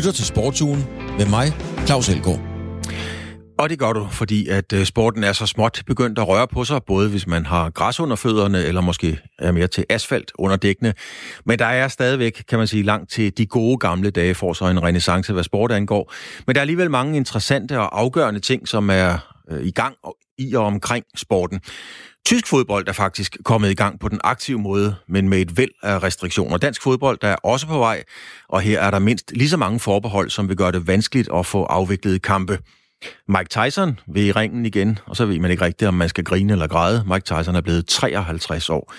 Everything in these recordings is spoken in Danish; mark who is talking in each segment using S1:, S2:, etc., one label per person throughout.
S1: lytter til Sportsugen med mig, Claus Elgaard.
S2: Og det gør du, fordi at øh, sporten er så småt begyndt at røre på sig, både hvis man har græs under fødderne, eller måske er mere til asfalt under dækkene. Men der er stadigvæk, kan man sige, langt til de gode gamle dage for så en renaissance, hvad sport angår. Men der er alligevel mange interessante og afgørende ting, som er øh, i gang i og omkring sporten. Tysk fodbold er faktisk kommet i gang på den aktive måde, men med et væld af restriktioner. Dansk fodbold der er også på vej, og her er der mindst lige så mange forbehold, som vil gøre det vanskeligt at få afviklet kampe. Mike Tyson vil i ringen igen, og så ved man ikke rigtigt, om man skal grine eller græde. Mike Tyson er blevet 53 år.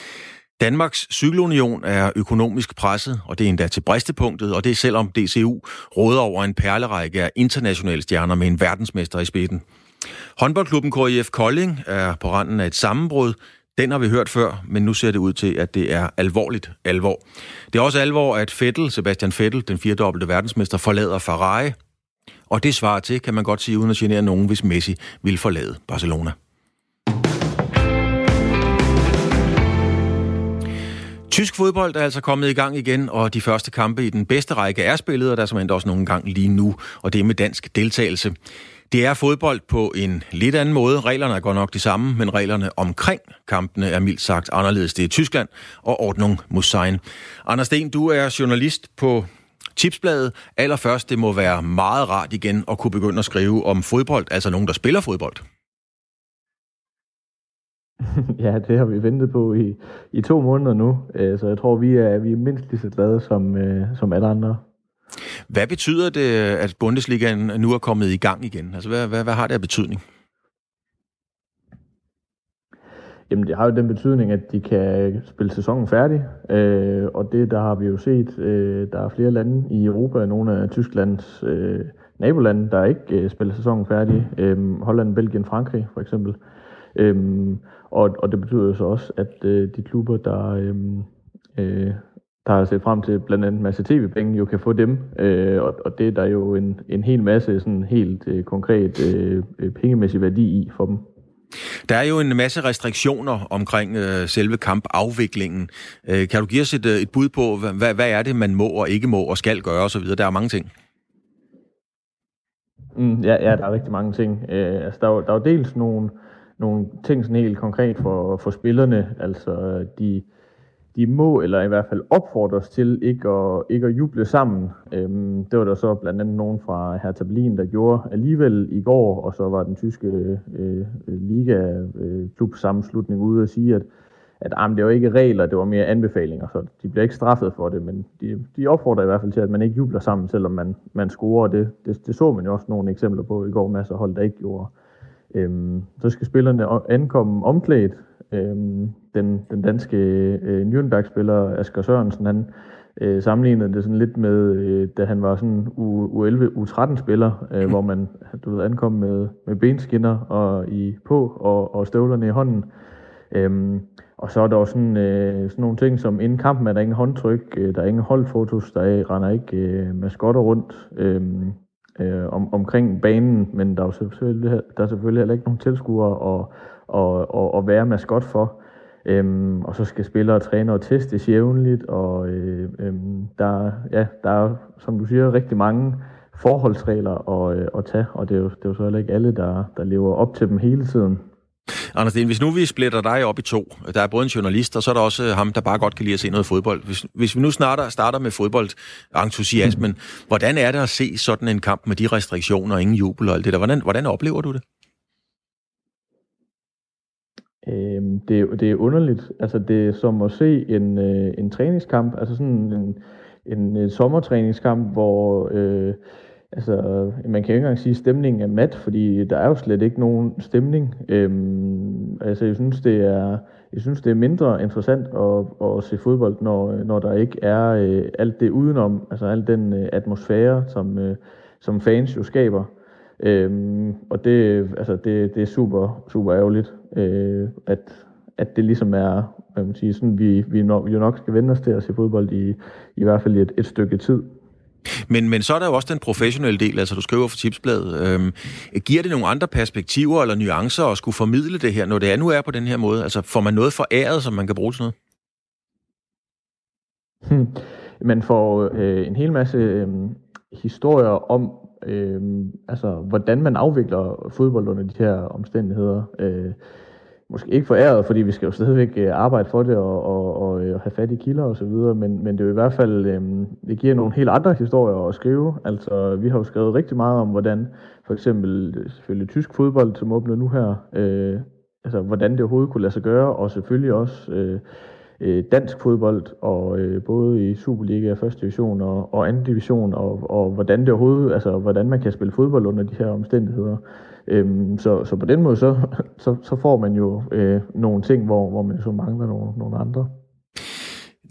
S2: Danmarks Cykelunion er økonomisk presset, og det er endda til bristepunktet, og det er selvom DCU råder over en perlerække af internationale stjerner med en verdensmester i spidsen. Håndboldklubben KIF Kolding er på randen af et sammenbrud. Den har vi hørt før, men nu ser det ud til, at det er alvorligt alvor. Det er også alvor, at Fettel, Sebastian Fettel, den firedobbelte verdensmester, forlader Ferrari. Og det svarer til, kan man godt sige, uden at genere nogen, hvis Messi vil forlade Barcelona. Tysk fodbold er altså kommet i gang igen, og de første kampe i den bedste række er spillet, og der er som også nogle gang lige nu, og det er med dansk deltagelse. Det er fodbold på en lidt anden måde. Reglerne er godt nok de samme, men reglerne omkring kampene er mildt sagt anderledes. Det er Tyskland og Ordnung Musein. Anders Sten, du er journalist på Tipsbladet. Allerførst, det må være meget rart igen at kunne begynde at skrive om fodbold, altså nogen, der spiller fodbold.
S3: Ja, det har vi ventet på i, i to måneder nu, øh, så jeg tror, vi er, vi er mindst lige så glade som, øh, som alle andre.
S2: Hvad betyder det, at Bundesligaen nu er kommet i gang igen? Altså, hvad, hvad, hvad har det af betydning?
S3: Jamen, det har jo den betydning, at de kan spille sæsonen færdig, øh, og det der har vi jo set, øh, der er flere lande i Europa, nogle af Tysklands øh, nabolande, der ikke øh, spiller sæsonen færdig, øh, Holland, Belgien, Frankrig for eksempel. Øh, og, og det betyder jo så også, at øh, de klubber, der, øhm, øh, øh, der har set frem til blandt andet en masse tv-penge, jo kan få dem, øh, og, og det er der jo en, en hel masse sådan helt øh, konkret øh, pengemæssig værdi i for dem.
S2: Der er jo en masse restriktioner omkring øh, selve kampafviklingen. Øh, kan du give os et, øh, et bud på, hvad, hvad er det, man må og ikke må og skal gøre osv.? Der er mange ting.
S3: Mm, ja, ja, der er rigtig mange ting. Øh, altså, der, er der er jo dels nogle, nogle ting sådan helt konkret for, for spillerne. Altså, de, de må, eller i hvert fald opfordres til, ikke at, ikke at juble sammen. Øhm, det var der så blandt andet nogen fra Hertha Berlin, der gjorde alligevel i går, og så var den tyske øh, øh liga øh, ude og sige, at, at jamen, det var ikke regler, det var mere anbefalinger, så de bliver ikke straffet for det, men de, de opfordrer i hvert fald til, at man ikke jubler sammen, selvom man, man scorer. Det, det, det så man jo også nogle eksempler på i går, masser af hold, der ikke gjorde. Øhm, så skal spillerne ankomme omklædt, Øhm, den, den danske øh, Nürnberg-spiller Asger Sørensen, han øh, sammenlignede det sådan lidt med, øh, da han var sådan U, U11, U13-spiller, øh, hvor man du ved, ankom med, med benskinner og i på og, og støvlerne i hånden. Øhm, og så er der også sådan, øh, sådan nogle ting som inden kampen er der ingen håndtryk, øh, der er ingen holdfotos, der er, render ikke øh, maskotter rundt øh, øh, om, omkring banen, men der er, selvfølgelig, der er selvfølgelig heller ikke nogen tilskuere, og og, og, og være maskot for. Øhm, og så skal spillere og trænere testes jævnligt, og øh, øh, der, ja, der er, som du siger, rigtig mange forholdsregler at, øh, at tage, og det er, jo, det er jo så heller ikke alle, der, der lever op til dem hele tiden.
S2: Anders Sten, hvis nu vi splitter dig op i to, der er både en journalist, og så er der også ham, der bare godt kan lide at se noget fodbold. Hvis, hvis vi nu starter, starter med fodboldentusiasmen, mm. hvordan er det at se sådan en kamp med de restriktioner ingen jubel og alt det der? Hvordan, hvordan oplever du det?
S3: Øh, det, det er underligt. Altså, det er som at se en, øh, en træningskamp, altså sådan en, en, en øh, sommertræningskamp, hvor øh, altså, man kan ikke engang sige, at stemningen er mat, fordi der er jo slet ikke nogen stemning. Øhm, altså, jeg synes, det er, jeg synes, det er mindre interessant at, at se fodbold, når, når der ikke er øh, alt det udenom, altså al den øh, atmosfære, som, øh, som fans jo skaber. Øhm, og det, altså det, det er super, super ærgerligt, øh, at, at det ligesom er, hvad man siger, sådan, vi, vi, nok, vi jo nok skal vende os til at se fodbold i, i hvert fald i et, et stykke tid.
S2: Men, men så er der jo også den professionelle del, altså du skriver for Tipsbladet. Øhm, giver det nogle andre perspektiver eller nuancer at skulle formidle det her, når det er nu er på den her måde? Altså får man noget foræret, som man kan bruge til noget?
S3: Hmm. Man får øh, en hel masse øh, historier om, øh, altså, hvordan man afvikler fodbold under de her omstændigheder. Øh, måske ikke foræret, fordi vi skal jo stadigvæk øh, arbejde for det og, og, og, og have fat i kilder og så videre, men, men det er jo i hvert fald, øh, det giver nogle helt andre historier at skrive. Altså, vi har jo skrevet rigtig meget om, hvordan for eksempel øh, selvfølgelig tysk fodbold, som åbner nu her, øh, altså hvordan det overhovedet kunne lade sig gøre, og selvfølgelig også øh, øh, dansk fodbold, og øh, både i Superliga, første division og, og anden division, og, og hvordan det overhovedet, altså hvordan man kan spille fodbold under de her omstændigheder. Øhm, så, så på den måde, så, så, så får man jo øh, nogle ting, hvor, hvor man så mangler nogle, nogle andre.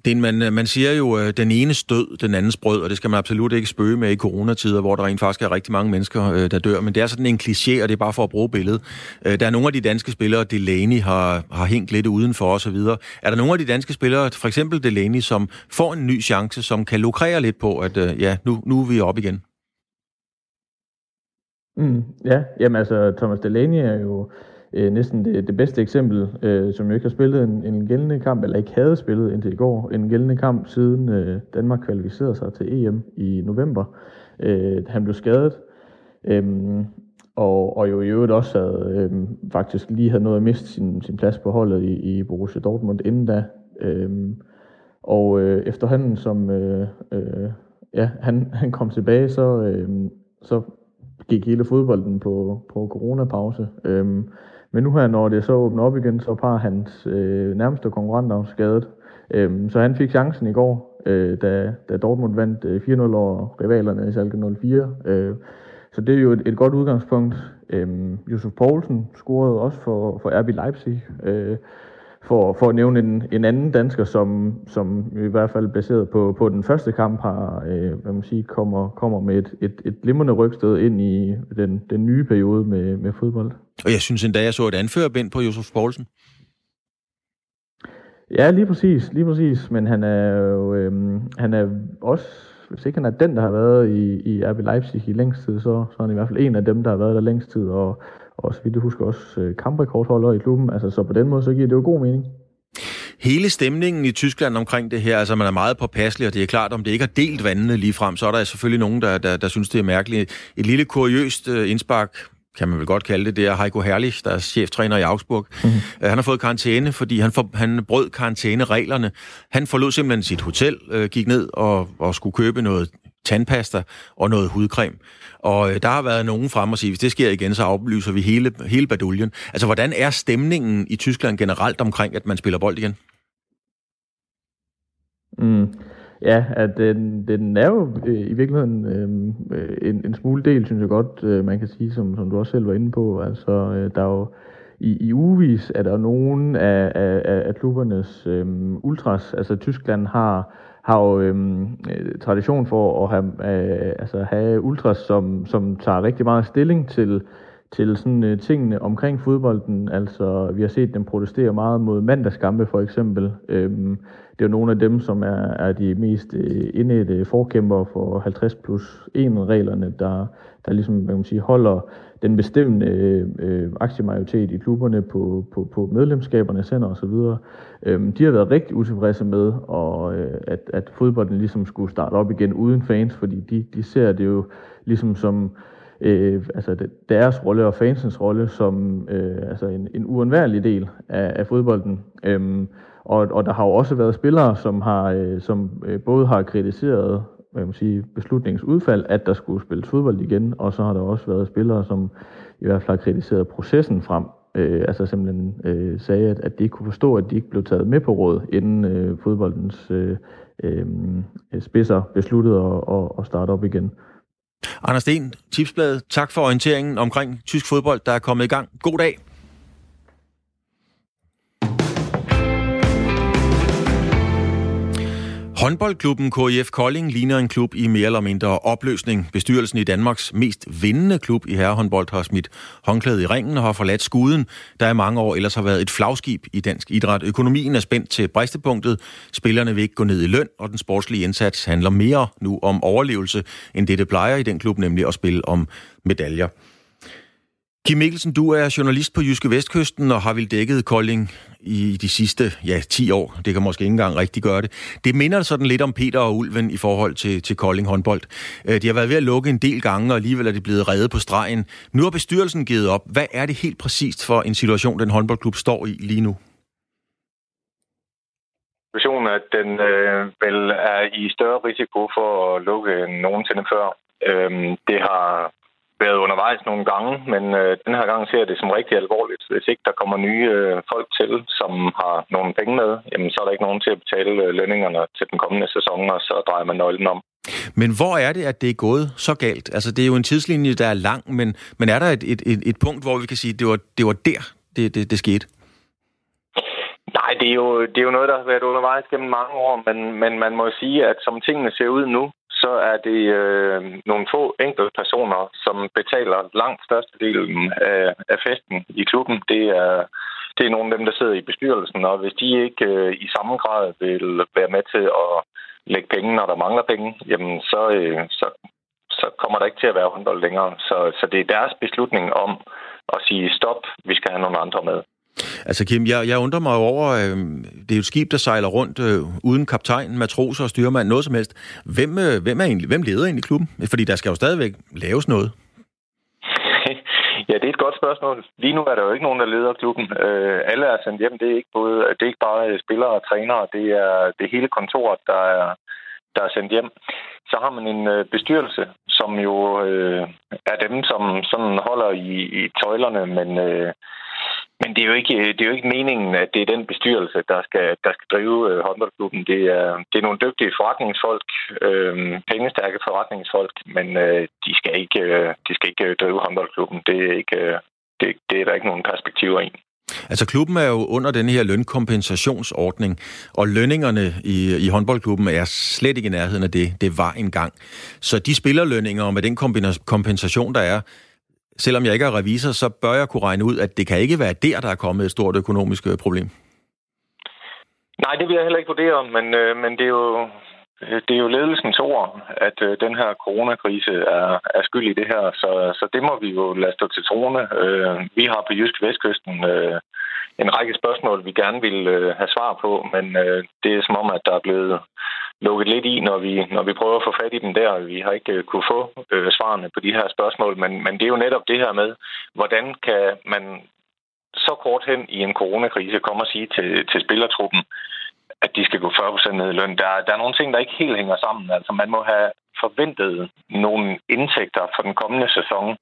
S2: Det, man, man siger jo, øh, den ene stød, den andens brød, og det skal man absolut ikke spøge med i coronatider, hvor der rent faktisk er rigtig mange mennesker, øh, der dør. Men det er sådan en kliché, og det er bare for at bruge billedet. Øh, der er nogle af de danske spillere, Delaney har, har hængt lidt udenfor osv. Er der nogle af de danske spillere, for eksempel Delaney, som får en ny chance, som kan lukrere lidt på, at ja, nu, nu er vi oppe igen?
S3: Mm, ja, jamen altså Thomas Delaney er jo øh, næsten det, det bedste eksempel, øh, som jo ikke har spillet en, en gældende kamp, eller ikke havde spillet indtil i går, en gældende kamp, siden øh, Danmark kvalificerede sig til EM i november. Øh, han blev skadet, øh, og, og jo i øvrigt også havde, øh, faktisk lige havde nået at miste sin, sin plads på holdet i, i Borussia Dortmund inden da. Øh, og øh, efterhånden som øh, øh, ja, han, han kom tilbage, så, øh, så gik hele fodbolden på, på coronapause. Øhm, men nu her, når det så åbner op igen, så par hans øh, nærmeste konkurrenter skadet. Øhm, så han fik chancen i går, øh, da, da Dortmund vandt øh, 4-0 over rivalerne i Schalke 04. Øh, så det er jo et, et godt udgangspunkt. Øhm, Josef Poulsen scorede også for, for RB Leipzig. Øh, for, for at nævne en, en anden dansker, som, som i hvert fald baseret på, på den første kamp har, øh, hvad man siger, kommer, kommer med et, et, et glimrende rygsted ind i den, den nye periode med, med fodbold.
S2: Og jeg synes endda, jeg så et anførerbind på Josef Poulsen.
S3: Ja, lige præcis, lige præcis. Men han er jo, øh, han er også, hvis ikke han er den, der har været i, i RB Leipzig i længst tid, så, så er han i hvert fald en af dem, der har været der længst tid, og, og så vidt jeg husker også øh, kamprekordholder i klubben. Altså, så på den måde, så giver det jo god mening.
S2: Hele stemningen i Tyskland omkring det her, altså man er meget påpasselig, og det er klart, om det ikke har delt vandene lige frem, så er der selvfølgelig nogen, der, der, der synes, det er mærkeligt. Et lille kuriøst uh, indspark, kan man vel godt kalde det, det er Heiko Herrlich, der er cheftræner i Augsburg. Mm-hmm. Han har fået karantæne, fordi han, for, han brød karantænereglerne. Han forlod simpelthen sit hotel, gik ned og, og skulle købe noget tandpasta og noget hudcreme. Og øh, der har været nogen frem og sige, hvis det sker igen, så aflyser vi hele, hele baduljen. Altså, hvordan er stemningen i Tyskland generelt omkring, at man spiller bold igen?
S3: Mm. Ja, at den, den er jo øh, i virkeligheden øhm, øh, en, en smule del, synes jeg godt, øh, man kan sige, som, som du også selv var inde på. Altså, øh, der er jo i, i ugevis er der nogen af, af, af klubbernes øh, ultras, altså Tyskland har har jo øhm, øh, tradition for at have, øh, altså have ultras, som, som tager rigtig meget stilling til, til sådan, øh, tingene omkring fodbolden. Altså, vi har set dem protestere meget mod mandagskampe, for eksempel. Øhm, det er jo nogle af dem, som er, er de mest øh, indædte forkæmper for 50 plus 1-reglerne, der, der ligesom, hvad man sige, holder den bestemmende øh, øh, aktiemajoritet i klubberne på, på, på medlemskaberne, sender osv. Øhm, de har været rigtig utilfredse med, og, øh, at, at fodbolden ligesom skulle starte op igen uden fans, fordi de, de ser det jo ligesom som øh, altså deres rolle og fansens rolle som øh, altså en, en uundværlig del af, af fodbolden. Øhm, og, og der har jo også været spillere, som har øh, som øh, både har kritiseret hvad man sige, beslutningsudfald, at der skulle spilles fodbold igen, og så har der også været spillere, som i hvert fald har kritiseret processen frem, øh, altså simpelthen øh, sagde, at, at de ikke kunne forstå, at de ikke blev taget med på råd, inden øh, fodboldens øh, øh, spidser besluttede at, at, at starte op igen.
S2: Anders Sten, Tipsbladet, tak for orienteringen omkring tysk fodbold, der er kommet i gang. God dag. Håndboldklubben KIF Kolding ligner en klub i mere eller mindre opløsning. Bestyrelsen i Danmarks mest vindende klub i herrehåndbold har smidt håndklædet i ringen og har forladt skuden, der i mange år ellers har været et flagskib i dansk idræt. Økonomien er spændt til bristepunktet. Spillerne vil ikke gå ned i løn, og den sportslige indsats handler mere nu om overlevelse, end det det plejer i den klub, nemlig at spille om medaljer. Kim Mikkelsen, du er journalist på Jyske Vestkysten og har vel dækket Kolding i de sidste ja, 10 år. Det kan måske ikke engang rigtig gøre det. Det minder sådan lidt om Peter og Ulven i forhold til, til Kolding håndbold. Øh, de har været ved at lukke en del gange, og alligevel er de blevet reddet på stregen. Nu har bestyrelsen givet op. Hvad er det helt præcist for en situation, den håndboldklub står i lige nu?
S4: Situationen er, at den øh, vel er i større risiko for at lukke end nogensinde før. Øhm, det har været undervejs nogle gange, men øh, den her gang ser jeg det som rigtig alvorligt. Hvis ikke der kommer nye øh, folk til, som har nogle penge med, jamen, så er der ikke nogen til at betale øh, lønningerne til den kommende sæson, og så drejer man nøglen om.
S2: Men hvor er det, at det er gået så galt? Altså, det er jo en tidslinje, der er lang, men, men er der et, et, et, et punkt, hvor vi kan sige, at det var, det var der, det, det, det skete?
S4: Nej, det er, jo, det er jo noget, der har været undervejs gennem mange år, men, men man må sige, at som tingene ser ud nu, så er det øh, nogle få enkelte personer, som betaler langt størstedelen af, af festen i klubben. Det er, det er nogle af dem, der sidder i bestyrelsen, og hvis de ikke øh, i samme grad vil være med til at lægge penge, når der mangler penge, jamen så, øh, så, så kommer der ikke til at være håndbold længere. Så, så det er deres beslutning om at sige stop, vi skal have nogle andre med.
S2: Altså Kim, jeg, jeg undrer mig over, øh, det er jo et skib, der sejler rundt øh, uden kaptajn, matroser og styrmand, noget som helst. Hvem, øh, hvem, er egentlig, hvem leder egentlig klubben? Fordi der skal jo stadigvæk laves noget.
S4: Ja, det er et godt spørgsmål. Lige nu er der jo ikke nogen, der leder klubben. Øh, alle er sendt hjem. Det er ikke, både, det er ikke bare øh, spillere og trænere. Det er, det er hele kontoret, der er, der er sendt hjem. Så har man en øh, bestyrelse, som jo øh, er dem, som sådan holder i, i tøjlerne, men øh, men det er, jo ikke, øh, det er jo ikke meningen, at det er den bestyrelse, der skal, der skal drive øh, håndboldklubben. Det er, det er nogle dygtige forretningsfolk, øh, pengestærke forretningsfolk, men øh, de, skal ikke, øh, de skal ikke øh, drive håndboldklubben. Det er, ikke, øh, det, det er der ikke nogen perspektiver i.
S2: Altså klubben er jo under den her lønkompensationsordning, og lønningerne i, i håndboldklubben er slet ikke i nærheden af det, det var engang. Så de spillerlønninger, og med den kompensation, der er, selvom jeg ikke er revisor, så bør jeg kunne regne ud, at det kan ikke være der, der er kommet et stort økonomisk øh, problem.
S4: Nej, det vil jeg heller ikke vurdere, men, øh, men det er jo det er jo ledelsens ord, at øh, den her coronakrise er, er skyld i det her, så, så det må vi jo lade stå til troende. Øh, vi har på Jysk Vestkysten øh, en række spørgsmål, vi gerne vil øh, have svar på, men øh, det er som om, at der er blevet lukket lidt i, når vi, når vi prøver at få fat i dem der. Vi har ikke uh, kunne få øh, svarene på de her spørgsmål, men, men det er jo netop det her med, hvordan kan man så kort hen i en coronakrise komme og sige til, til spillertruppen, at de skal gå 40% ned i løn. Der, der er nogle ting, der ikke helt hænger sammen. Altså, man må have forventet nogle indtægter for den kommende sæson,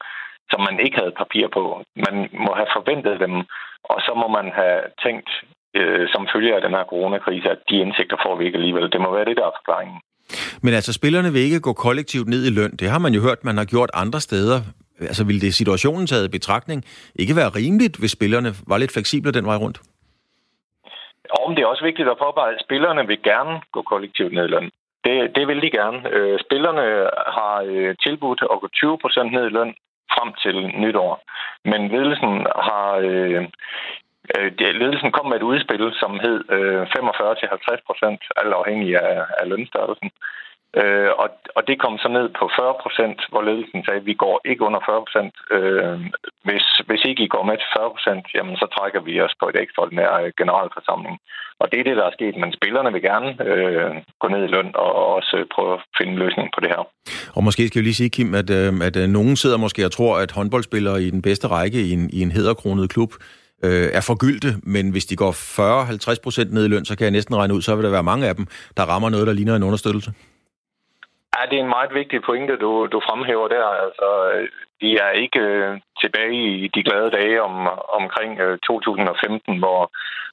S4: som man ikke havde papir på. Man må have forventet dem, og så må man have tænkt, øh, som følge af den her coronakrise, at de indtægter får vi ikke alligevel. Det må være det, der er forklaringen.
S2: Men altså, spillerne vil ikke gå kollektivt ned i løn. Det har man jo hørt, man har gjort andre steder. Altså, ville det situationen taget i betragtning ikke være rimeligt, hvis spillerne var lidt fleksible den vej rundt?
S4: Om det er også vigtigt at påpege, at spillerne vil gerne gå kollektivt ned i løn. Det, det vil de gerne. Øh, spillerne har øh, tilbudt at gå 20 procent ned i løn frem til nytår. Men ledelsen har øh Øh, ledelsen kom med et udspil, som hed øh, 45-50 procent, alt afhængig af, af lønstørrelsen. Øh, og, og det kom så ned på 40 procent, hvor ledelsen sagde, at vi går ikke under 40 procent. Øh, hvis, hvis ikke I går med til 40 procent, jamen så trækker vi os på et ekstraordinær øh, generalforsamling. Og det er det, der er sket, men spillerne vil gerne øh, gå ned i løn og også prøve at finde en løsning på det her.
S2: Og måske skal vi lige sige, Kim, at, øh, at nogen sidder måske og tror, at håndboldspillere i den bedste række i en, i en hederkronet klub øh, er forgyldte, men hvis de går 40-50 procent ned i løn, så kan jeg næsten regne ud, så vil der være mange af dem, der rammer noget, der ligner en understøttelse.
S4: Ja, det er en meget vigtig pointe, du, du fremhæver der. Altså, de er ikke øh, tilbage i de glade dage om, omkring øh, 2015, hvor,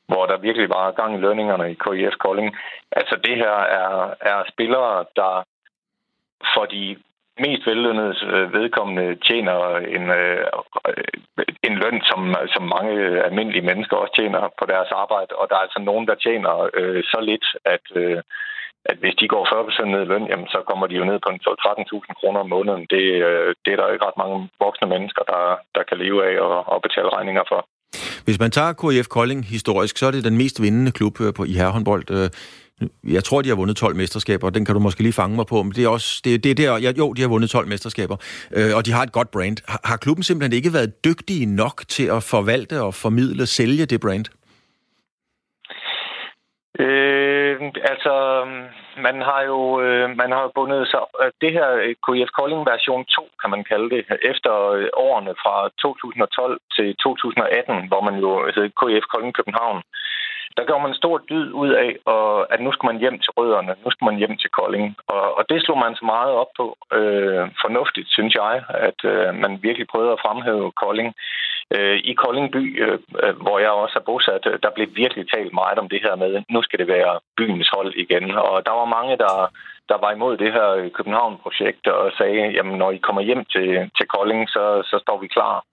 S4: hvor der virkelig var gang i lønningerne i KIF Kolding. Altså, det her er, er spillere, der for de mest vellønnede øh, vedkommende tjener en, øh, en løn, som, som mange øh, almindelige mennesker også tjener på deres arbejde. Og der er altså nogen, der tjener øh, så lidt, at, øh, at hvis de går 40% ned i løn, jamen, så kommer de jo ned på 13.000 kroner om måneden. Det, øh, det er der ikke ret mange voksne mennesker, der, der kan leve af og, og betale regninger for.
S2: Hvis man tager KF Kolding historisk, så er det den mest vindende klub øh, på, i herrehåndbold. Jeg tror, de har vundet 12 mesterskaber, og den kan du måske lige fange mig på, men det er også, det, det er der, ja, jo, de har vundet 12 mesterskaber, øh, og de har et godt brand. Har, har klubben simpelthen ikke været dygtige nok til at forvalte og formidle, sælge det brand?
S4: Øh, altså, man har jo øh, man har bundet sig... Øh, det her øh, KF KIF Kolding version 2, kan man kalde det, efter øh, årene fra 2012 til 2018, hvor man jo altså, hed KIF Kolding København. Der gør man en stor dyd ud af, og at nu skal man hjem til rødderne, nu skal man hjem til Kolding. Og, og det slog man så meget op på. Øh, fornuftigt, synes jeg, at øh, man virkelig prøvede at fremhæve Kolding. Øh, I Kolding by, øh, øh hvor jeg også er bosat, øh, der blev virkelig talt meget om det her med, nu skal det være byens hold igen. Og der var mange, der, der var imod det her København-projekt og sagde, jamen når I kommer hjem til, til Kolding, så, så står vi klar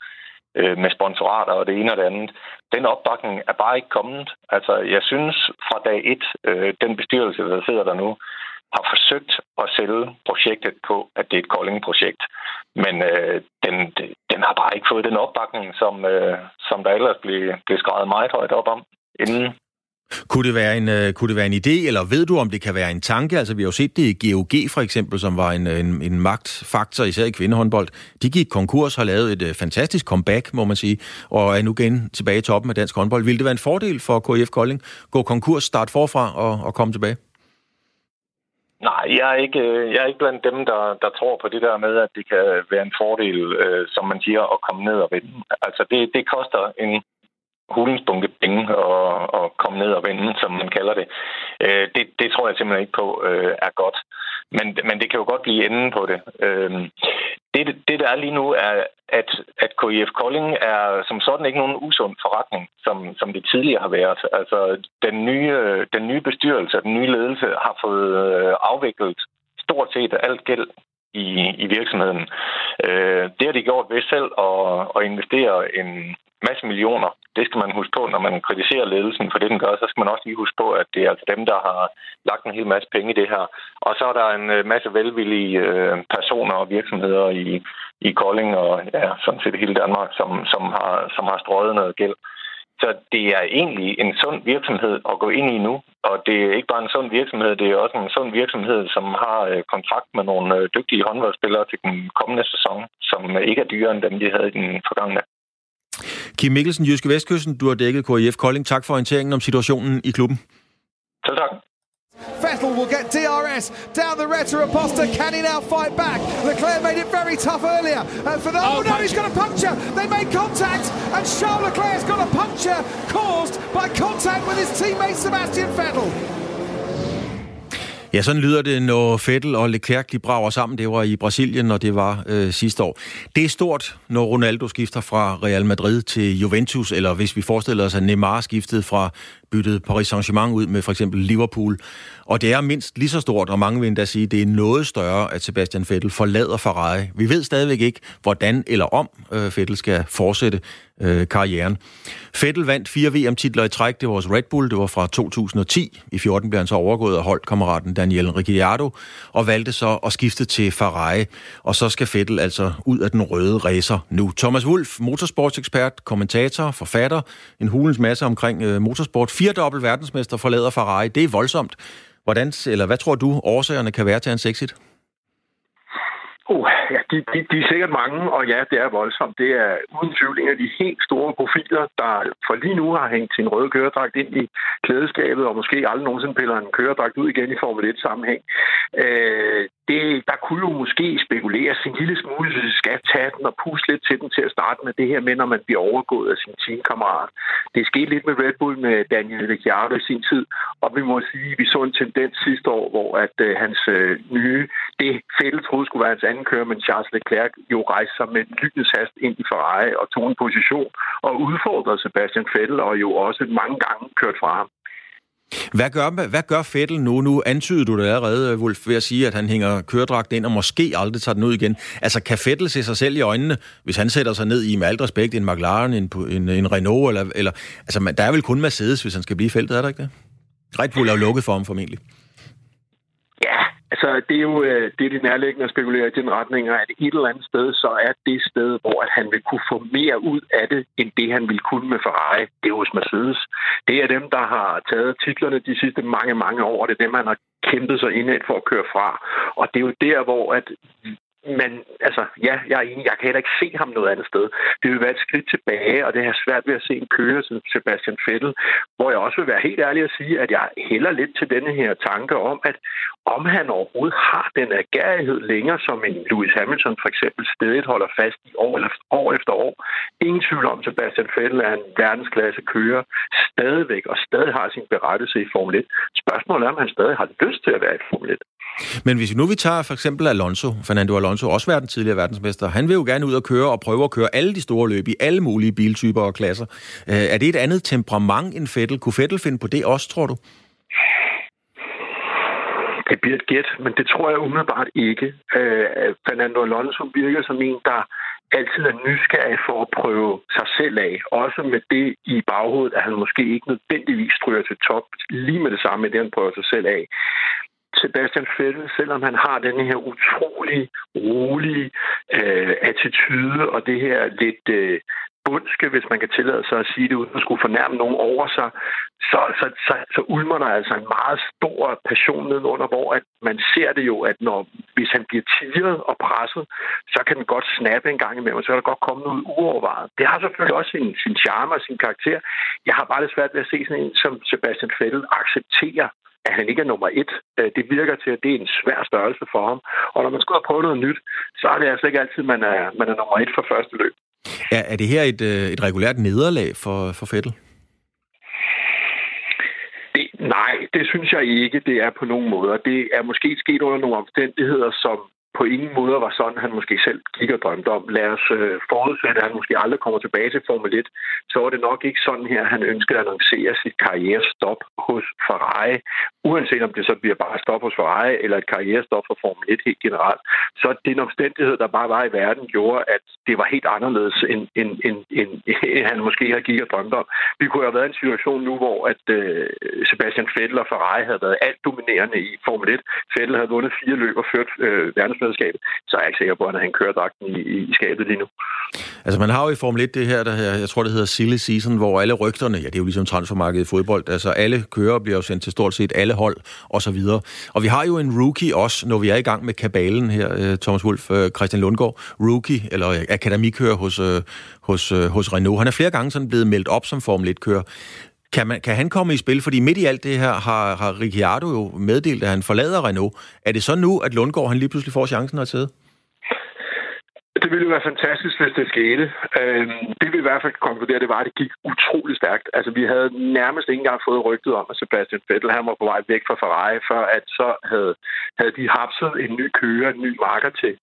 S4: øh, med sponsorater og det ene og det andet. Den opbakning er bare ikke kommet. Altså, jeg synes fra dag et, øh, den bestyrelse, der sidder der nu, har forsøgt at sælge projektet på, at det er et Kolding-projekt. Men øh, den, den har bare ikke fået den opbakning, som, øh, som der ellers blev, blev skrevet meget højt op om inden.
S2: Kunne det, være en, uh, kunne det være en idé, eller ved du, om det kan være en tanke? Altså, vi har jo set det i GOG for eksempel, som var en, en, en magtfaktor, især i kvindehåndbold. De gik konkurs, har lavet et uh, fantastisk comeback, må man sige, og er nu igen tilbage i toppen af dansk håndbold. Vil det være en fordel for KIF Kolding? Gå konkurs, start forfra og, og komme tilbage?
S4: Nej, jeg er ikke, øh, jeg er ikke blandt dem, der, der tror på det der med, at det kan være en fordel, øh, som man siger, at komme ned og vinde. Altså, det, det koster en hulens bunke penge og, og komme ned og vende, som man kalder det. Øh, det. Det tror jeg simpelthen ikke på øh, er godt. Men, men det kan jo godt blive enden på det. Øh, det, det, der er lige nu, er, at, at KIF Kolding er som sådan ikke nogen usund forretning, som, som det tidligere har været. Altså, den nye, den nye bestyrelse den nye ledelse har fået øh, afviklet stort set alt gæld i, i virksomheden. Øh, det har de gjort ved selv at, at investere en masse millioner. Det skal man huske på, når man kritiserer ledelsen for det, den gør. Så skal man også lige huske på, at det er altså dem, der har lagt en hel masse penge i det her. Og så er der en øh, masse velvillige øh, personer og virksomheder i, i Kolding og ja, sådan set hele Danmark, som, som, har, som har strøget noget gæld. Så det er egentlig en sund virksomhed at gå ind i nu, og det er ikke bare en sund virksomhed, det er også en sund virksomhed, som har øh, kontrakt med nogle dygtige håndboldspillere til den kommende sæson, som ikke er dyrere end dem, de havde i den forgangne.
S2: Kim Mikkelsen, Jyske Vestkysten, du har dækket KIF Kolding. Tak for orienteringen om situationen i klubben.
S4: Selv tak.
S5: Vettel will get DRS down the red to Raposta. Can he now fight back? Leclerc made it very tough earlier. And for the, oh, oh no, he's got a puncture. They made contact, and Charles Leclerc's got a puncture caused by contact with his teammate Sebastian Vettel.
S2: Ja, sådan lyder det, når Fettel og Leclerc de brager sammen. Det var i Brasilien, og det var øh, sidste år. Det er stort, når Ronaldo skifter fra Real Madrid til Juventus, eller hvis vi forestiller os, at Neymar skiftede fra byttet Paris Saint-Germain ud med for eksempel Liverpool. Og det er mindst lige så stort, og mange vil endda sige, at det er noget større, at Sebastian Vettel forlader Ferrari. Vi ved stadigvæk ikke, hvordan eller om øh, Vettel skal fortsætte øh, karrieren. Vettel vandt fire VM-titler i træk. Det var hos Red Bull. Det var fra 2010. I 14 blev han så overgået af holdkammeraten Daniel Ricciardo, og valgte så at skifte til Ferrari. Og så skal Vettel altså ud af den røde racer nu. Thomas Wolf, motorsportsekspert, kommentator, forfatter, en hulens masse omkring øh, motorsport. Firedobbelt verdensmester forlader Ferrari. Det er voldsomt. Hvordan, eller hvad tror du, årsagerne kan være til hans exit?
S6: Oh, ja, de, de, de er sikkert mange, og ja, det er voldsomt. Det er uden tvivl en af de helt store profiler, der for lige nu har hængt sin røde køredragt ind i klædeskabet, og måske aldrig nogensinde piller en køredragt ud igen i Formel 1-sammenhæng. Øh, det, der kunne jo måske spekuleres en lille smule, hvis vi skal tage den og puste lidt til den til at starte med det her med, når man bliver overgået af sin teamkammerat. Det skete lidt med Red Bull med Daniel Ricciardo i sin tid, og vi må sige, at vi så en tendens sidste år, hvor at øh, hans øh, nye, det Fælde troede skulle være hans anden kører, men Charles Leclerc jo rejste sig med lynets hast ind i Ferrari og tog en position og udfordrede Sebastian Vettel og jo også mange gange kørt fra ham.
S2: Hvad gør, hvad gør Fettel nu? Nu antyder du det allerede, Wolf, ved at sige, at han hænger køredragt ind og måske aldrig tager den ud igen. Altså, kan Fettel se sig selv i øjnene, hvis han sætter sig ned i, med alt respekt, en McLaren, en, en, en Renault, eller, eller... Altså, der er vel kun Mercedes, hvis han skal blive i feltet, er der ikke det? Red Bull er jo lukket for ham formentlig.
S6: Ja, Altså, det er jo øh, det, er det nærliggende at spekulere i den retning, at et eller andet sted, så er det sted, hvor at han vil kunne få mere ud af det, end det, han ville kunne med Ferrari. Det er hos Mercedes. Det er dem, der har taget titlerne de sidste mange, mange år. Det er dem, han har kæmpet sig indad for at køre fra. Og det er jo der, hvor at men altså, ja, jeg er enig. Jeg kan heller ikke se ham noget andet sted. Det vil være et skridt tilbage, og det er svært ved at se en kører som Sebastian Vettel, hvor jeg også vil være helt ærlig at sige, at jeg hælder lidt til denne her tanke om, at om han overhovedet har den agerighed længere, som en Lewis Hamilton for eksempel stedet holder fast i år, eller år efter år. Ingen tvivl om, Sebastian Vettel er en verdensklasse kører stadigvæk, og stadig har sin berettelse i Formel 1. Spørgsmålet er, om han stadig har lyst til at være i Formel 1.
S2: Men hvis nu vi tager for eksempel Alonso, Fernando Alonso, også været tidligere verdensmester, han vil jo gerne ud og køre og prøve at køre alle de store løb i alle mulige biltyper og klasser. Øh, er det et andet temperament end Fettel? Kunne Fettel finde på det også, tror du?
S6: Det bliver et gæt, men det tror jeg umiddelbart ikke. Øh, Fernando Alonso virker som en, der altid er nysgerrig for at prøve sig selv af. Også med det i baghovedet, at han måske ikke nødvendigvis stryger til top lige med det samme, det han prøver sig selv af. Sebastian Vettel, selvom han har den her utrolig rolige øh, attitude og det her lidt øh, bundske, hvis man kan tillade sig at sige det, uden at skulle fornærme nogen over sig, så, så, så, så ulmer der altså en meget stor passion nedenunder, hvor at man ser det jo, at når, hvis han bliver tiret og presset, så kan den godt snappe en gang imellem, så kan der godt komme noget uovervejet. Det har selvfølgelig også sin, sin charme og sin karakter. Jeg har bare lidt svært ved at se sådan en som Sebastian Vettel acceptere at han ikke er nummer et. Øh, det virker til, at det er en svær størrelse for ham. Og når man skal ud og prøve noget nyt, så er det altså ikke altid, man er, man er nummer et for første løb.
S2: Er, er det her et, øh, et regulært nederlag for, for Fettel?
S6: Det, nej, det synes jeg ikke, det er på nogen måder. Det er måske sket under nogle omstændigheder, som på ingen måde var sådan, han måske selv gik og drømte om. Lad os øh, forudsætte, at han måske aldrig kommer tilbage til Formel 1. Så var det nok ikke sådan her, han ønskede at annoncere sit karrierestop hos Ferrari. Uanset om det så bliver bare stop hos Ferrari, eller et karrierestop for Formel 1 helt generelt. Så det omstændighed, der bare var i verden, gjorde, at det var helt anderledes, end, end, end, end, end han måske havde gik og drømt om. Vi kunne have været i en situation nu, hvor at øh, Sebastian Vettel og Ferrari havde været alt dominerende i Formel 1. Vettel havde vundet fire løb og ført øh, verdens verdensmesterskabet, så er jeg ikke sikker på, at han kører dragten i, i, i skabet lige nu.
S2: Altså man har jo i Formel 1 det her, der her, jeg tror det hedder silly season, hvor alle rygterne, ja det er jo ligesom transfermarkedet i fodbold, altså alle kører bliver jo sendt til stort set alle hold og så videre. Og vi har jo en rookie også, når vi er i gang med kabalen her, øh, Thomas Wolf, øh, Christian Lundgaard, rookie eller øh, akademikører hos, hos, hos Renault. Han er flere gange sådan blevet meldt op som Formel 1-kører. Kan, man, kan han komme i spil? Fordi midt i alt det her har, har Ricciardo jo meddelt, at han forlader Renault. Er det så nu, at Lundgaard han lige pludselig får chancen at sidde?
S6: Det ville jo være fantastisk, hvis det skete. Øhm, det vi i hvert fald konkludere, det var, at det gik utrolig stærkt. Altså, vi havde nærmest ikke engang fået rygtet om, at Sebastian Vettel han var på vej væk fra Ferrari, før at så havde, havde de hapset en ny kører, en ny marker til,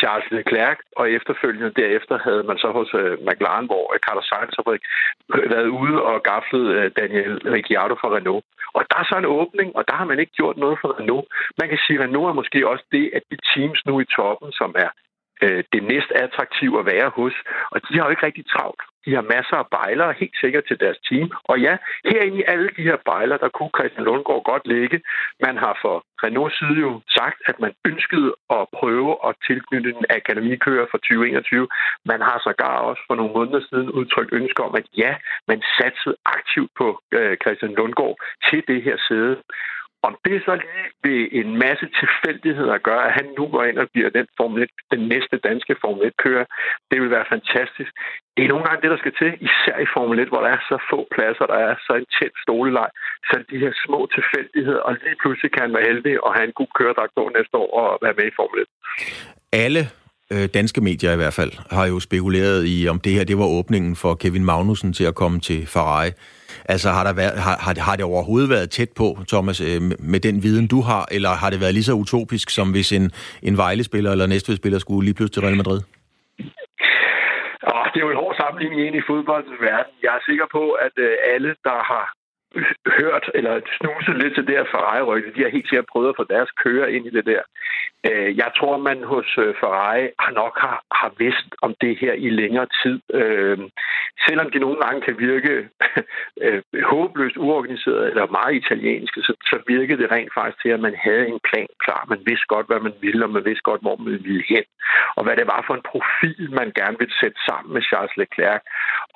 S6: Charles Leclerc, og efterfølgende derefter havde man så hos øh, McLaren, hvor uh, Carlos Sainz har været ude og gafflet øh, Daniel Ricciardo fra Renault. Og der er så en åbning, og der har man ikke gjort noget for Renault. Man kan sige, at Renault er måske også det, at de teams nu i toppen, som er øh, det næst attraktive at være hos. Og de har jo ikke rigtig travlt. De har masser af bejlere, helt sikkert til deres team. Og ja, herinde i alle de her bejlere, der kunne Christian Lundgaard godt ligge. Man har for Renaults side jo sagt, at man ønskede at prøve at tilknytte en akademikører for 2021. Man har sågar også for nogle måneder siden udtrykt ønske om, at ja, man satsede aktivt på øh, Christian Lundgaard til det her sæde. Om det så lige ved en masse tilfældigheder gør, at han nu går ind og bliver den, Formel 1, den næste danske Formel 1-kører, det vil være fantastisk. Det er nogle gange det, der skal til, især i Formel 1, hvor der er så få pladser, der er så en tæt stoleleg. Så de her små tilfældigheder, og lige pludselig kan han være heldig og have en god køredragt på næste år og være med i Formel 1.
S2: Alle øh, danske medier i hvert fald har jo spekuleret i, om det her det var åbningen for Kevin Magnussen til at komme til Ferrari. Altså har, der været, har, har, har det overhovedet været tæt på, Thomas, øh, med den viden, du har, eller har det været lige så utopisk, som hvis en, en Vejle-spiller eller Næstved-spiller skulle lige pludselig til Real Madrid?
S6: Oh, det er jo en hård sammenligning ind i fodboldens verden. Jeg er sikker på, at øh, alle, der har hørt eller snuset lidt til det her Ferrari-rygte. De har helt sikkert prøvet at få deres kører ind i det der. Øh, jeg tror, man hos øh, Ferrari nok har, har vidst om det her i længere tid. Øh, selvom de nogle gange kan virke håbløst uorganiseret eller meget italienske, så så virkede det rent faktisk til, at man havde en plan klar. Man vidste godt, hvad man ville, og man vidste godt, hvor man ville hen. Og hvad det var for en profil, man gerne ville sætte sammen med Charles Leclerc.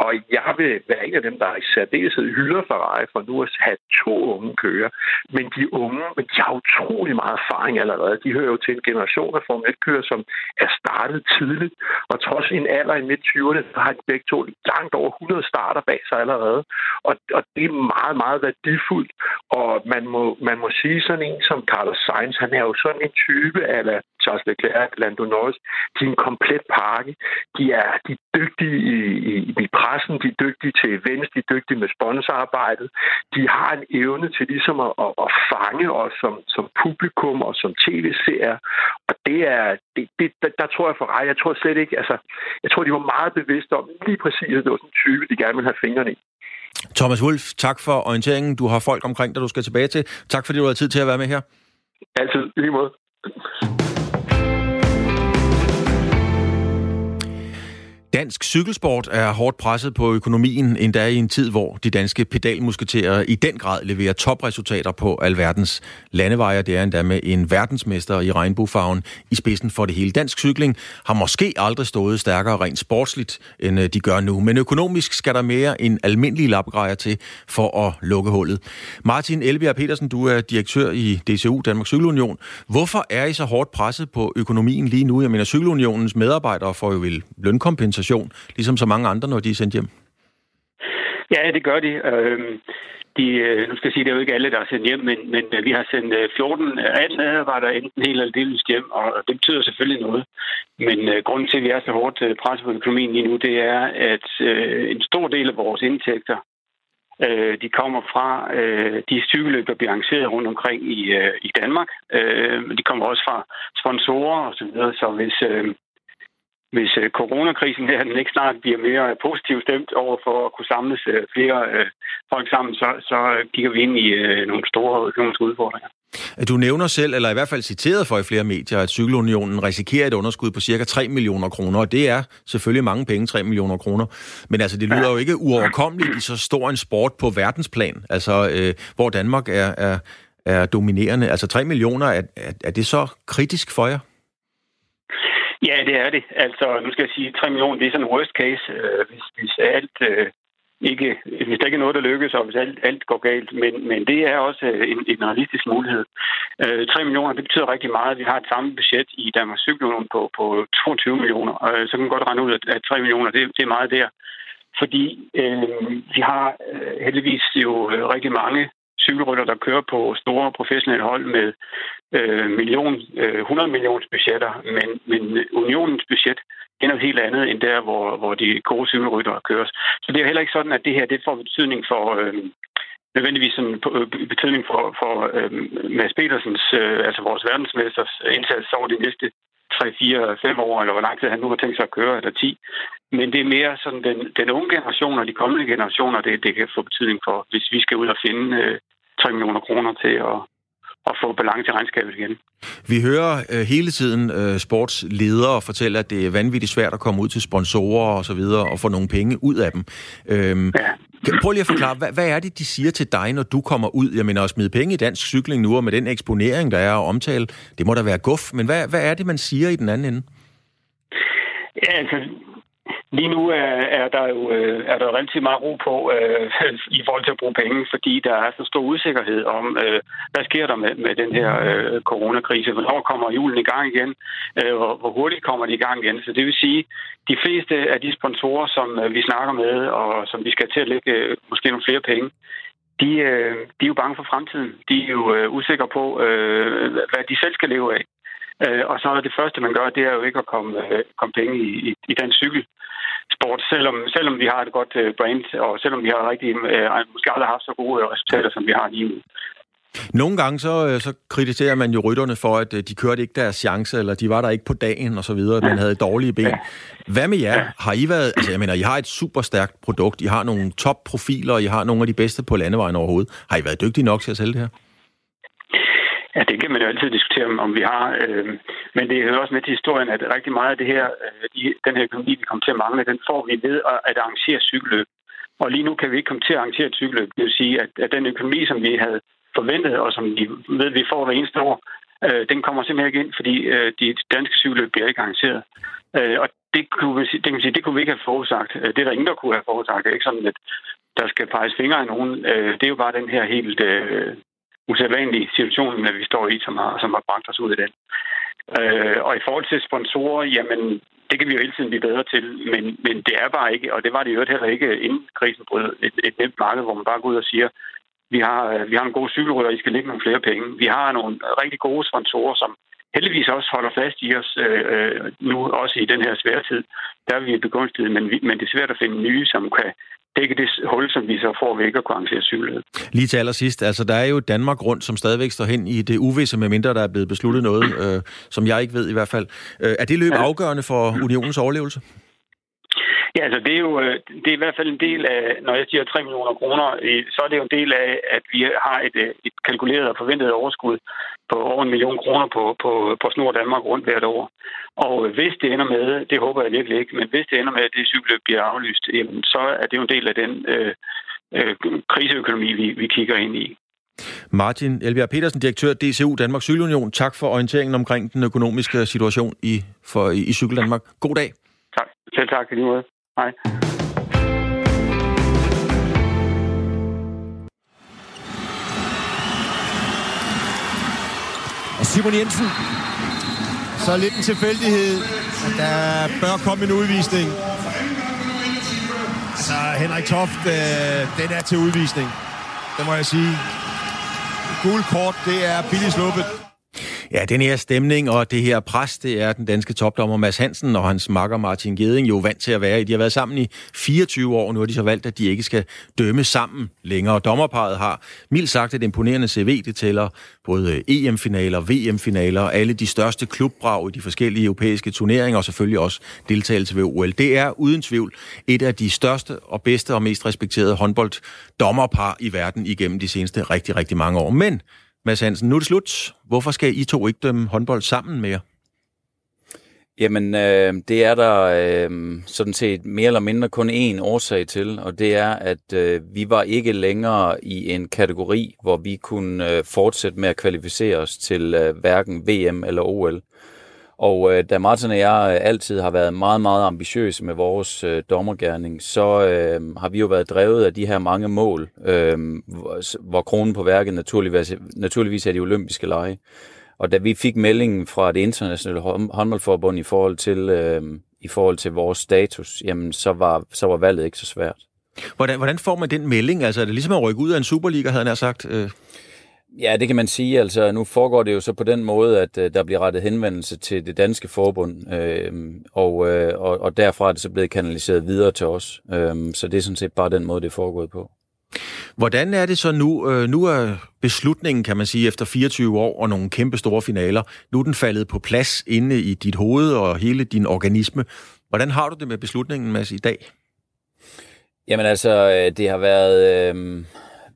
S6: Og jeg vil være en af dem, der i særdeleshed hylder Ferrari for nu at have to unge kører. Men de unge, de har utrolig meget erfaring allerede. De hører jo til en generation af Formel 1-kører, som er startet tidligt. Og trods en alder i midt-20'erne, så har de begge to langt over 100 starter bag sig allerede. Og, og det er meget, meget værdifuldt. Og man må, man må sige sådan en som Carlos Sainz, han er jo sådan en type af Charles Leclerc, Lando Norris, de er en komplet pakke. De er, de er dygtige i, i, i pressen, de er dygtige til events, de er dygtige med sponsorarbejdet. De har en evne til ligesom at, at, at fange os som, som publikum og som tv-seere. Og det er, det, det, der, der tror jeg for ej, jeg tror slet ikke, altså, jeg tror, de var meget bevidste om lige præcis, at det var sådan en type, de gerne ville have fingrene i.
S2: Thomas Wolf, tak for orienteringen. Du har folk omkring dig, du skal tilbage til. Tak fordi du har tid til at være med her.
S6: Altid, lige måde.
S2: Dansk cykelsport er hårdt presset på økonomien, endda i en tid, hvor de danske pedalmusketerer i den grad leverer topresultater på alverdens landeveje. Det er endda med en verdensmester i regnbuefarven i spidsen for det hele. Dansk cykling har måske aldrig stået stærkere rent sportsligt, end øh, de gør nu. Men økonomisk skal der mere end almindelige lapgrejer til for at lukke hullet. Martin Elbjerg Petersen, du er direktør i DCU, Danmarks Cykelunion. Hvorfor er I så hårdt presset på økonomien lige nu? Jeg mener, Cykelunionens medarbejdere får jo vel lønkompensation kompensation, ligesom så mange andre, når de er sendt hjem?
S7: Ja, det gør de. Øhm, de øh, nu skal jeg sige, det er jo ikke alle, der er sendt hjem, men, men øh, vi har sendt 14 18 medarbejdere enten helt eller delvis hjem, og det betyder selvfølgelig noget. Men øh, grunden til, at vi er så hårdt presset på økonomien lige nu, det er, at en stor del af vores indtægter, uh, de kommer fra uh, de cykelløb, der bliver arrangeret rundt omkring i, i Danmark. Uh, de kommer også fra sponsorer osv., så, videre. så hvis, uh, hvis øh, coronakrisen her den ikke snart bliver mere positivt stemt over for at kunne samles øh, flere øh, folk sammen, så, så kigger vi ind i nogle store økonomiske udfordringer.
S2: Du nævner selv, eller i hvert fald citeret for i flere medier, at Cykelunionen risikerer et underskud på cirka 3 millioner kroner, og det er selvfølgelig mange penge, 3 millioner kroner. Men altså, det lyder jo ikke uoverkommeligt i så stor en sport på verdensplan, altså øh, hvor Danmark er, er, er dominerende. Altså 3 millioner, er, er, er det så kritisk for jer?
S7: Ja, det er det. Altså, nu skal jeg sige, 3 millioner, det er sådan en worst case, øh, hvis, hvis alt øh, ikke, hvis der ikke er noget, der lykkes, og hvis alt, alt går galt. Men, men det er også øh, en, en realistisk mulighed. Øh, 3 millioner, det betyder rigtig meget. Vi har et samme budget i Danmarks Cykelunion på, på 22 millioner. Øh, så kan man godt regne ud, at, at 3 millioner, det, det er meget der. Fordi øh, vi har øh, heldigvis jo øh, rigtig mange cykelrytter, der kører på store professionelle hold med øh, million, øh, 100 millions budgetter, men, men unionens budget er noget helt andet end der, hvor, hvor de gode cykelryttere køres. Så det er heller ikke sådan, at det her det får betydning for... Øh, nødvendigvis sådan øh, betydning for, for øh, Mads Petersens, øh, altså vores verdensmesters indsats over de næste 3, 4, 5 år, eller hvor lang tid han nu har tænkt sig at køre, eller 10. Men det er mere sådan den, den unge generation og de kommende generationer, det, det kan få betydning for, hvis vi skal ud og finde øh, 3 millioner kroner til at, at få balance i regnskabet igen.
S2: Vi hører øh, hele tiden øh, sportsledere fortælle, at det er vanvittigt svært at komme ud til sponsorer og så videre og få nogle penge ud af dem. Øhm, ja. Prøv lige at forklare, hvad, hvad er det, de siger til dig, når du kommer ud? Jeg mener, at smide penge i dansk cykling nu, og med den eksponering, der er og omtale, det må da være guf. Men hvad, hvad er det, man siger i den anden ende?
S7: Ja, altså, Lige nu er, er der jo øh, er der relativt meget ro på øh, i forhold til at bruge penge, fordi der er så stor usikkerhed om, øh, hvad sker der med, med den her øh, coronakrise? Hvornår kommer julen i gang igen? Øh, hvor, hvor hurtigt kommer de i gang igen? Så det vil sige, de fleste af de sponsorer, som øh, vi snakker med, og som vi skal til at lægge øh, måske nogle flere penge, de, øh, de er jo bange for fremtiden. De er jo øh, usikre på, øh, hvad de selv skal leve af. Øh, og så er det første, man gør, det er jo ikke at komme, øh, komme penge i, i, i den cykel sport, selvom, selvom vi har et godt uh, brand, og selvom vi har rigtig, uh, måske aldrig haft så gode resultater, som vi har lige nu.
S2: Nogle gange så, øh, så kritiserer man jo rytterne for, at de kørte ikke deres chance, eller de var der ikke på dagen og så videre, man havde dårlige ben. Hvad med jer? Har I været, altså jeg mener, I har et super stærkt produkt, I har nogle topprofiler, I har nogle af de bedste på landevejen overhovedet. Har I været dygtige nok til at sælge det her?
S7: Ja, det kan man jo altid diskutere, om vi har. Øh, men det hører også med til historien, at rigtig meget af det her, øh, den her økonomi, vi kommer til at mangle, den får vi ved at arrangere cykelløb. Og lige nu kan vi ikke komme til at arrangere et cykelløb. Det vil sige, at, at den økonomi, som vi havde forventet, og som vi ved, vi får hver eneste år, øh, den kommer simpelthen ikke ind, fordi øh, de danske cykelløb bliver ikke arrangeret. Øh, og det kunne, det, kan sige, det kunne vi ikke have forudsagt. Øh, det er der ingen, der kunne have forudsagt. Det er ikke sådan, at der skal peges fingre af nogen. Øh, det er jo bare den her helt øh, usædvanlig situation, at vi står i, som har, som har bragt os ud i den. Øh, og i forhold til sponsorer, jamen, det kan vi jo hele tiden blive bedre til, men, men det er bare ikke, og det var det jo heller ikke inden krisen brød, et, et nemt marked, hvor man bare går ud og siger, vi har, vi har en god cykelrytter, I skal lægge nogle flere penge. Vi har nogle rigtig gode sponsorer, som heldigvis også holder fast i os øh, øh nu, også i den her svære tid. Der er vi begunstiget, men, vi, men det er svært at finde nye, som kan dække det hul, som vi så får væk og kunne arrangere cykeløb.
S2: Lige til allersidst, altså der er jo Danmark rundt, som stadigvæk står hen i det uvisse, med mindre der er blevet besluttet noget, øh, som jeg ikke ved i hvert fald. Øh, er det løb ja. afgørende for unionens overlevelse?
S7: Ja, altså det er jo øh, det er i hvert fald en del af, når jeg siger 3 millioner kroner, så er det jo en del af, at vi har et, øh, et kalkuleret og forventet overskud på over en million kroner på, på, på Snor Danmark rundt hvert år. Og øh, hvis det ender med, det håber jeg virkelig ikke, men hvis det ender med, at det cykeløb bliver aflyst, jamen, så er det jo en del af den øh, øh, kriseøkonomi, vi, vi kigger ind i.
S2: Martin Elbjerg Petersen, direktør DCU Danmarks Cykelunion. Tak for orienteringen omkring den økonomiske situation i, for, i, i Cykel Danmark. God dag.
S7: Selv tak i lige måde. Hej.
S5: Og Simon Jensen. Så lidt en tilfældighed, at der bør komme en udvisning. Så Henrik Toft, øh, den er til udvisning. Det må jeg sige. Gul kort, det er billigt sluppet.
S2: Ja, den her stemning og det her pres, det er den danske topdommer Mads Hansen og hans makker Martin Geding jo vant til at være i. De har været sammen i 24 år, og nu har de så valgt, at de ikke skal dømme sammen længere. Dommerparet har mildt sagt et imponerende CV. Det tæller både EM-finaler, VM-finaler alle de største klubbrag i de forskellige europæiske turneringer, og selvfølgelig også deltagelse ved OL. Det er uden tvivl et af de største og bedste og mest respekterede håndbolddommerpar i verden igennem de seneste rigtig, rigtig mange år. Men Mads Hansen, nu er det slut. Hvorfor skal I to ikke dømme håndbold sammen mere?
S8: Jamen, øh, det er der øh, sådan set mere eller mindre kun én årsag til, og det er, at øh, vi var ikke længere i en kategori, hvor vi kunne øh, fortsætte med at kvalificere os til øh, hverken VM eller OL. Og øh, da Martin og jeg øh, altid har været meget, meget ambitiøse med vores øh, dommergærning, så øh, har vi jo været drevet af de her mange mål, øh, hvor, hvor kronen på værket naturligvis, naturligvis er de olympiske lege. Og da vi fik meldingen fra det internationale håndboldforbund i forhold til, øh, i forhold til vores status, jamen så var, så var valget ikke så svært.
S2: Hvordan, hvordan får man den melding? Altså er det ligesom at rykke ud af en Superliga, havde han sagt? Øh...
S8: Ja, det kan man sige. Altså, nu foregår det jo så på den måde, at øh, der bliver rettet henvendelse til det danske forbund, øh, og, øh, og, og derfra er det så blevet kanaliseret videre til os. Øh, så det er sådan set bare den måde, det er foregået på.
S2: Hvordan er det så nu? Øh, nu er beslutningen, kan man sige, efter 24 år og nogle kæmpe store finaler, nu er den faldet på plads inde i dit hoved og hele din organisme. Hvordan har du det med beslutningen, Mads, i dag?
S8: Jamen altså, øh, det har været... Øh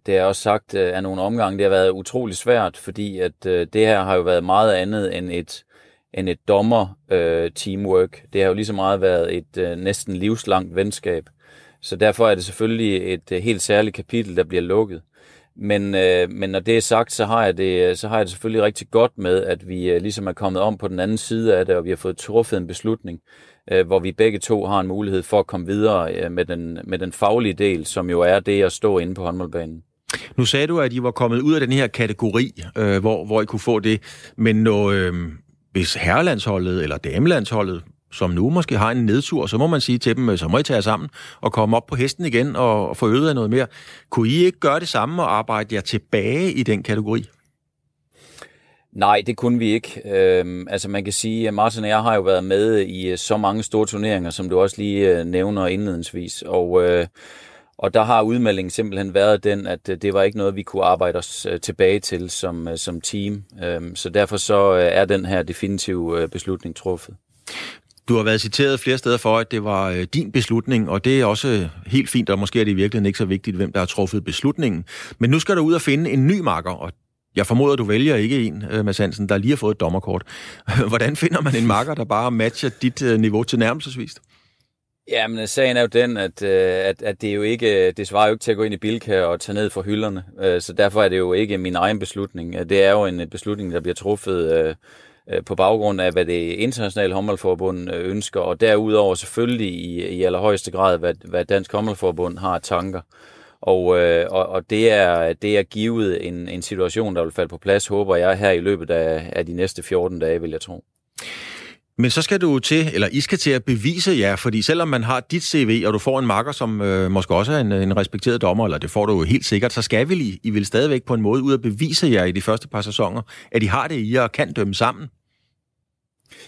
S8: det er også sagt øh, af nogle omgange, det har været utrolig svært, fordi at øh, det her har jo været meget andet end et, end et dommer-teamwork. Øh, det har jo lige så meget været et øh, næsten livslangt venskab. Så derfor er det selvfølgelig et øh, helt særligt kapitel, der bliver lukket. Men, øh, men når det er sagt, så har, jeg det, øh, så har jeg det selvfølgelig rigtig godt med, at vi øh, ligesom er kommet om på den anden side af det, og vi har fået truffet en beslutning, øh, hvor vi begge to har en mulighed for at komme videre øh, med, den, med den faglige del, som jo er det at stå inde på håndboldbanen.
S2: Nu sagde du, at I var kommet ud af den her kategori, øh, hvor, hvor I kunne få det. Men når, øh, hvis herrelandsholdet eller damelandsholdet, som nu måske har en nedtur, så må man sige til dem, øh, så må I tage jer sammen og komme op på hesten igen og, og få øget af noget mere. Kunne I ikke gøre det samme og arbejde jer tilbage i den kategori?
S8: Nej, det kunne vi ikke. Øhm, altså man kan sige, at Martin og jeg har jo været med i øh, så mange store turneringer, som du også lige øh, nævner indledningsvis. Og øh, og der har udmeldingen simpelthen været den, at øh, det var ikke noget, vi kunne arbejde os øh, tilbage til som, øh, som team. Øhm, så derfor så er den her definitive beslutning truffet.
S2: Du har været citeret flere steder for, at det var din beslutning, og det er også helt fint, og måske er det i virkeligheden ikke så vigtigt, hvem der har truffet beslutningen. Men nu skal du ud og finde en ny makker, og jeg formoder, du vælger ikke en, Mads Hansen, der lige har fået et dommerkort. Hvordan finder man en makker, der bare matcher dit niveau til nærmelsesvist?
S8: Ja, men sagen er jo den, at, øh, at, at det jo ikke, det svarer jo ikke til at gå ind i Bilka og tage ned fra hylderne. Øh, så derfor er det jo ikke min egen beslutning. Øh, det er jo en beslutning, der bliver truffet på baggrund af, hvad det internationale håndboldforbund ønsker, og derudover selvfølgelig i, i allerhøjeste grad, hvad, hvad Dansk Håndboldforbund har tanker. Og, og, og det, er, det er givet en, en situation, der vil falde på plads, håber jeg, her i løbet af, af de næste 14 dage, vil jeg tro.
S2: Men så skal du til, eller I skal til at bevise jer, fordi selvom man har dit CV, og du får en marker, som øh, måske også er en, en respekteret dommer, eller det får du jo helt sikkert, så skal vi, I vil stadigvæk på en måde ud at bevise jer i de første par sæsoner, at I har det i jer og kan dømme sammen.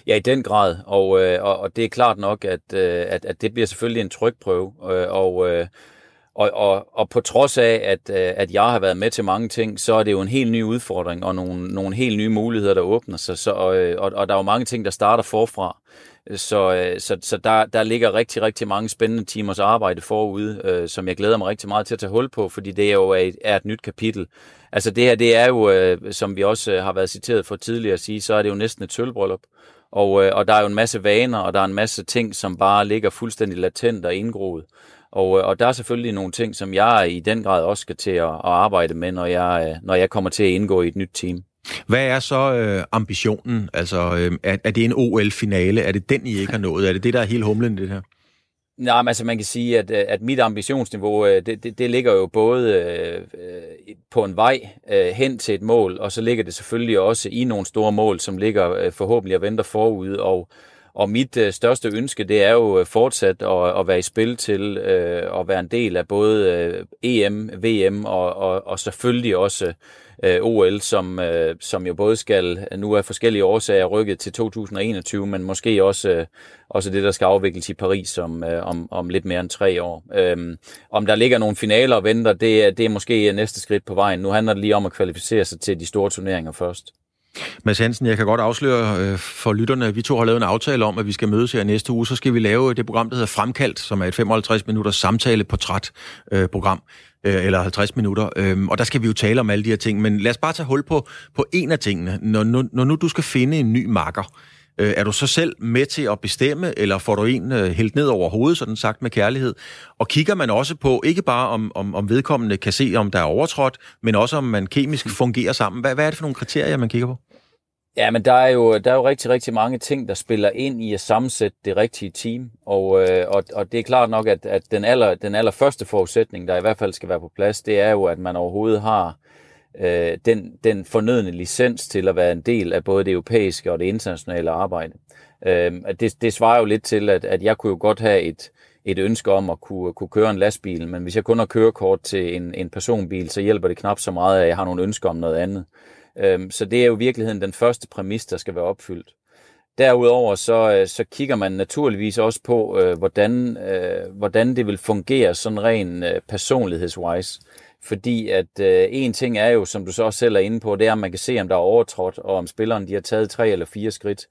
S8: Ja, i den grad, og, øh, og, og det er klart nok, at, øh, at, at det bliver selvfølgelig en trykprøve, øh, og, øh, og, og, og på trods af, at, øh, at jeg har været med til mange ting, så er det jo en helt ny udfordring og nogle, nogle helt nye muligheder, der åbner sig. Så, og, øh, og, og der er jo mange ting, der starter forfra. Så, øh, så, så der, der ligger rigtig, rigtig mange spændende timers arbejde forude, øh, som jeg glæder mig rigtig meget til at tage hul på, fordi det er jo et, er et nyt kapitel. Altså det her, det er jo, øh, som vi også har været citeret for tidligere at sige, så er det jo næsten et sølvbrøllup. Og, øh, og der er jo en masse vaner, og der er en masse ting, som bare ligger fuldstændig latent og indgroet. Øh, og der er selvfølgelig nogle ting, som jeg i den grad også skal til at, at arbejde med, når jeg, øh, når jeg kommer til at indgå i et nyt team.
S2: Hvad er så øh, ambitionen? Altså, øh, er, er det en OL-finale? Er det den, I ikke har nået? Er det det, der er helt humlen det her?
S8: Nej, men altså man kan sige, at, at mit ambitionsniveau, det, det, det ligger jo både øh, på en vej øh, hen til et mål, og så ligger det selvfølgelig også i nogle store mål, som ligger øh, forhåbentlig og venter forude, og og mit øh, største ønske, det er jo øh, fortsat at, at være i spil til øh, at være en del af både øh, EM, VM og, og, og selvfølgelig også øh, OL, som, øh, som jo både skal nu af forskellige årsager rykket til 2021, men måske også, øh, også det, der skal afvikles i Paris om, øh, om, om lidt mere end tre år. Øh, om der ligger nogle finaler og venter, det, det er måske næste skridt på vejen. Nu handler det lige om at kvalificere sig til de store turneringer først.
S2: Mads Hansen, jeg kan godt afsløre øh, for lytterne, at vi to har lavet en aftale om, at vi skal mødes her næste uge. Så skal vi lave øh, det program, der hedder Fremkaldt, som er et 55 minutters samtaleportræt-program, øh, øh, eller 50 minutter. Øh, og der skal vi jo tale om alle de her ting. Men lad os bare tage hul på, på en af tingene. Når, når, når nu du skal finde en ny makker, er du så selv med til at bestemme, eller får du en helt ned over hovedet, sådan sagt med kærlighed? Og kigger man også på, ikke bare om, om, om vedkommende kan se, om der er overtrådt, men også om man kemisk fungerer sammen. Hvad, hvad er det for nogle kriterier, man kigger på?
S8: Ja, men der er, jo, der er jo rigtig, rigtig mange ting, der spiller ind i at sammensætte det rigtige team. Og, øh, og, og det er klart nok, at, at den, aller, den allerførste forudsætning, der i hvert fald skal være på plads, det er jo, at man overhovedet har øh, den, den fornødne licens til at være en del af både det europæiske og det internationale arbejde. Øh, det, det svarer jo lidt til, at, at jeg kunne jo godt have et, et ønske om at kunne, kunne køre en lastbil, men hvis jeg kun har kørekort til en, en personbil, så hjælper det knap så meget, at jeg har nogle ønsker om noget andet. Øh, så det er jo i virkeligheden den første præmis, der skal være opfyldt. Derudover så, øh, så kigger man naturligvis også på, øh, hvordan, øh, hvordan det vil fungere sådan ren øh, personlighedswise. Fordi at øh, en ting er jo, som du så også selv er inde på, det er, at man kan se, om der er overtrådt, og om spilleren de har taget tre eller fire skridt.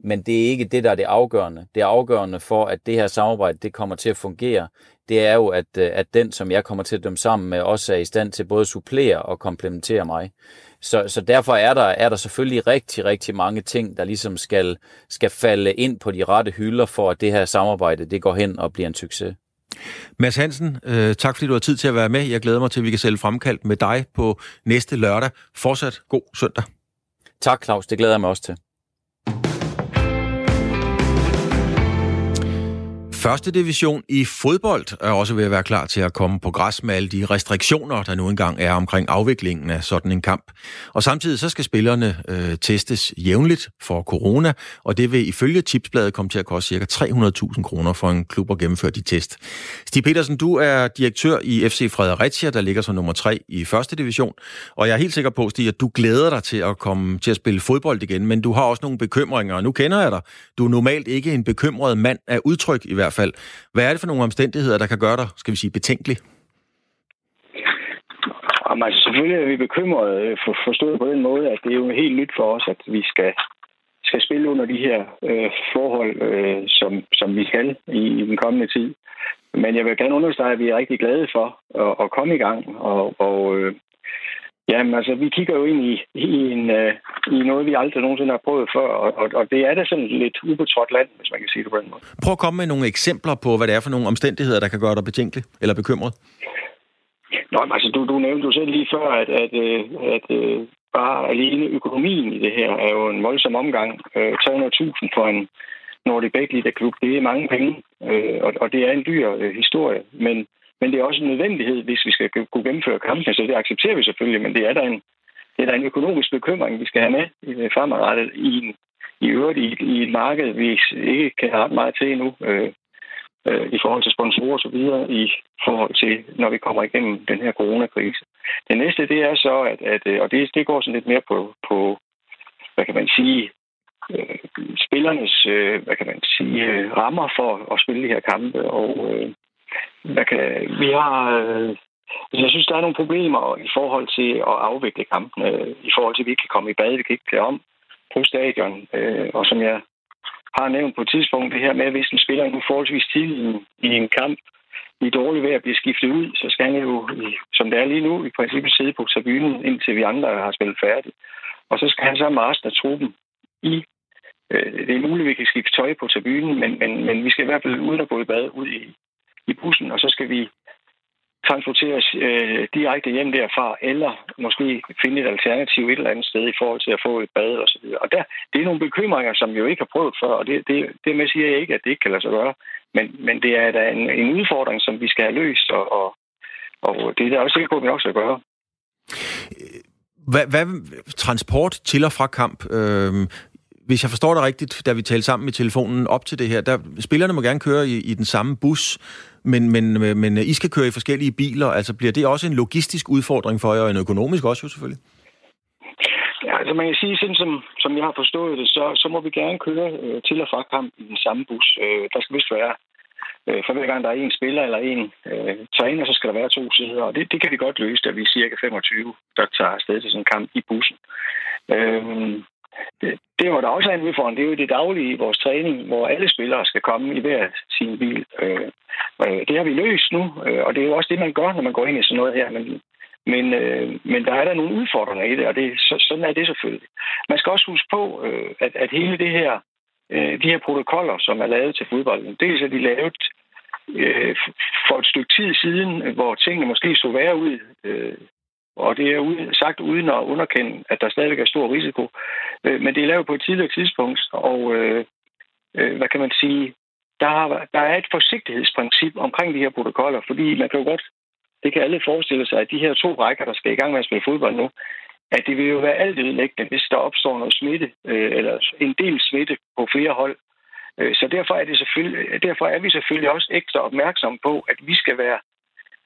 S8: Men det er ikke det, der er det afgørende. Det er afgørende for, at det her samarbejde det kommer til at fungere. Det er jo, at, øh, at den, som jeg kommer til at dømme sammen med, også er i stand til både at supplere og komplementere mig. Så, så derfor er der, er der selvfølgelig rigtig, rigtig mange ting, der ligesom skal, skal falde ind på de rette hylder, for at det her samarbejde det går hen og bliver en succes.
S2: Mads Hansen, øh, tak fordi du har tid til at være med. Jeg glæder mig til, at vi kan sælge fremkaldt med dig på næste lørdag. Fortsat god søndag.
S8: Tak Claus, det glæder jeg mig også til.
S2: Første division i fodbold er også ved at være klar til at komme på græs med alle de restriktioner, der nu engang er omkring afviklingen af sådan en kamp. Og samtidig så skal spillerne øh, testes jævnligt for corona, og det vil ifølge Tipsbladet komme til at koste ca. 300.000 kroner for en klub at gennemføre de test. Stig Petersen, du er direktør i FC Fredericia, der ligger som nummer 3 i første division, og jeg er helt sikker på, Stig, at du glæder dig til at komme til at spille fodbold igen, men du har også nogle bekymringer, og nu kender jeg dig. Du er normalt ikke en bekymret mand af udtryk i hvert hvert fald. Hvad er det for nogle omstændigheder, der kan gøre dig, skal vi sige, betænkelig?
S7: Jamen, altså, selvfølgelig er vi bekymrede øh, for, forstået på den måde, at det er jo helt nyt for os, at vi skal, skal spille under de her øh, forhold, øh, som, som vi skal i, i den kommende tid. Men jeg vil gerne understrege, at vi er rigtig glade for at, at komme i gang, og, og, øh,
S9: Jamen altså, vi kigger jo ind i, i, en, uh, i noget, vi aldrig nogensinde har prøvet før, og, og, og det er da sådan lidt ubetrådt land, hvis man kan sige det på den måde.
S2: Prøv at komme med nogle eksempler på, hvad det er for nogle omstændigheder, der kan gøre dig betænkelig eller bekymret.
S9: Nå, altså, du, du nævnte jo selv lige før, at, at, at, at bare alene økonomien i det her er jo en voldsom omgang. 300.000 for en Nordic Bet klub, det er mange penge, og, og det er en dyr historie, men men det er også en nødvendighed, hvis vi skal kunne gennemføre kampen, så det accepterer vi selvfølgelig, men det er der en, det er der en økonomisk bekymring, vi skal have med øh, fremadrettet i, en, i øvrigt i, i et marked, vi ikke kan ret meget til endnu, øh, øh, i forhold til sponsorer og så videre, i forhold til, når vi kommer igennem den her coronakrise. Det næste, det er så, at, at øh, og det, det går sådan lidt mere på, på hvad kan man sige, øh, spillernes, øh, hvad kan man sige, øh, rammer for at spille de her kampe, og øh, hvad kan, vi har... Øh, jeg synes, der er nogle problemer i forhold til at afvikle kampene, øh, i forhold til, at vi ikke kan komme i bad, vi kan ikke klæde om på stadion. Øh, og som jeg har nævnt på et tidspunkt, det her med, at hvis en spiller nu forholdsvis tidlig i en kamp i dårlig vejr bliver skiftet ud, så skal han jo, som det er lige nu, i princippet sidde på tribunen, indtil vi andre har spillet færdigt. Og så skal han sammen med resten af truppen i øh, det er muligt, at vi kan skifte tøj på tribunen, men, men, men vi skal i hvert fald uden at gå i bad ud i, i bussen, og så skal vi transporteres øh, direkte hjem derfra, eller måske finde et alternativ et eller andet sted i forhold til at få et bad og så videre. Og der, det er nogle bekymringer, som vi jo ikke har prøvet før, og det, det, det med siger jeg ikke, at det ikke kan lade sig gøre. Men, men det er da en, en udfordring, som vi skal have løst, og, og, og det er da også sikkert på, at vi nok skal gøre.
S2: Hvad, hvad transport til og fra kamp? Øh, hvis jeg forstår det rigtigt, da vi talte sammen i telefonen op til det her, der spillerne må gerne køre i, i den samme bus, men, men, øh, men øh, I skal køre i forskellige biler. Altså bliver det også en logistisk udfordring for jer, og en økonomisk også jo selvfølgelig?
S9: Ja, altså man kan sige, sådan som, som jeg har forstået det, så, så må vi gerne køre øh, til og fra kamp i den samme bus. Øh, der skal vist være, øh, for hver gang der er en spiller eller en øh, træner, så skal der være to sider, og det, det kan vi godt løse, da vi er cirka 25, der tager afsted til sådan en kamp i bussen. Øh, det, det var der også en udfordring. Det er jo det daglige i vores træning, hvor alle spillere skal komme i hver sin bil. Øh, øh det har vi løst nu, øh, og det er jo også det, man gør, når man går ind i sådan noget her. Men, men, øh, men der er der nogle udfordringer i det, og det, så, sådan er det selvfølgelig. Man skal også huske på, øh, at, at hele det her, øh, de her protokoller, som er lavet til fodbolden, dels er de lavet øh, for et stykke tid siden, hvor tingene måske så værre ud øh, og det er sagt uden at underkende, at der stadigvæk er stor risiko. Øh, men det er lavet på et tidligere tidspunkt, og øh, øh, hvad kan man sige, der, der er et forsigtighedsprincip omkring de her protokoller, fordi man kan jo godt, det kan alle forestille sig, at de her to rækker, der skal i gang med at spille fodbold nu, at det vil jo være alt ødelæggende, hvis der opstår noget smitte, eller en del smitte på flere hold. Så derfor er, det selvfølgelig, derfor er vi selvfølgelig også ekstra opmærksomme på, at vi skal være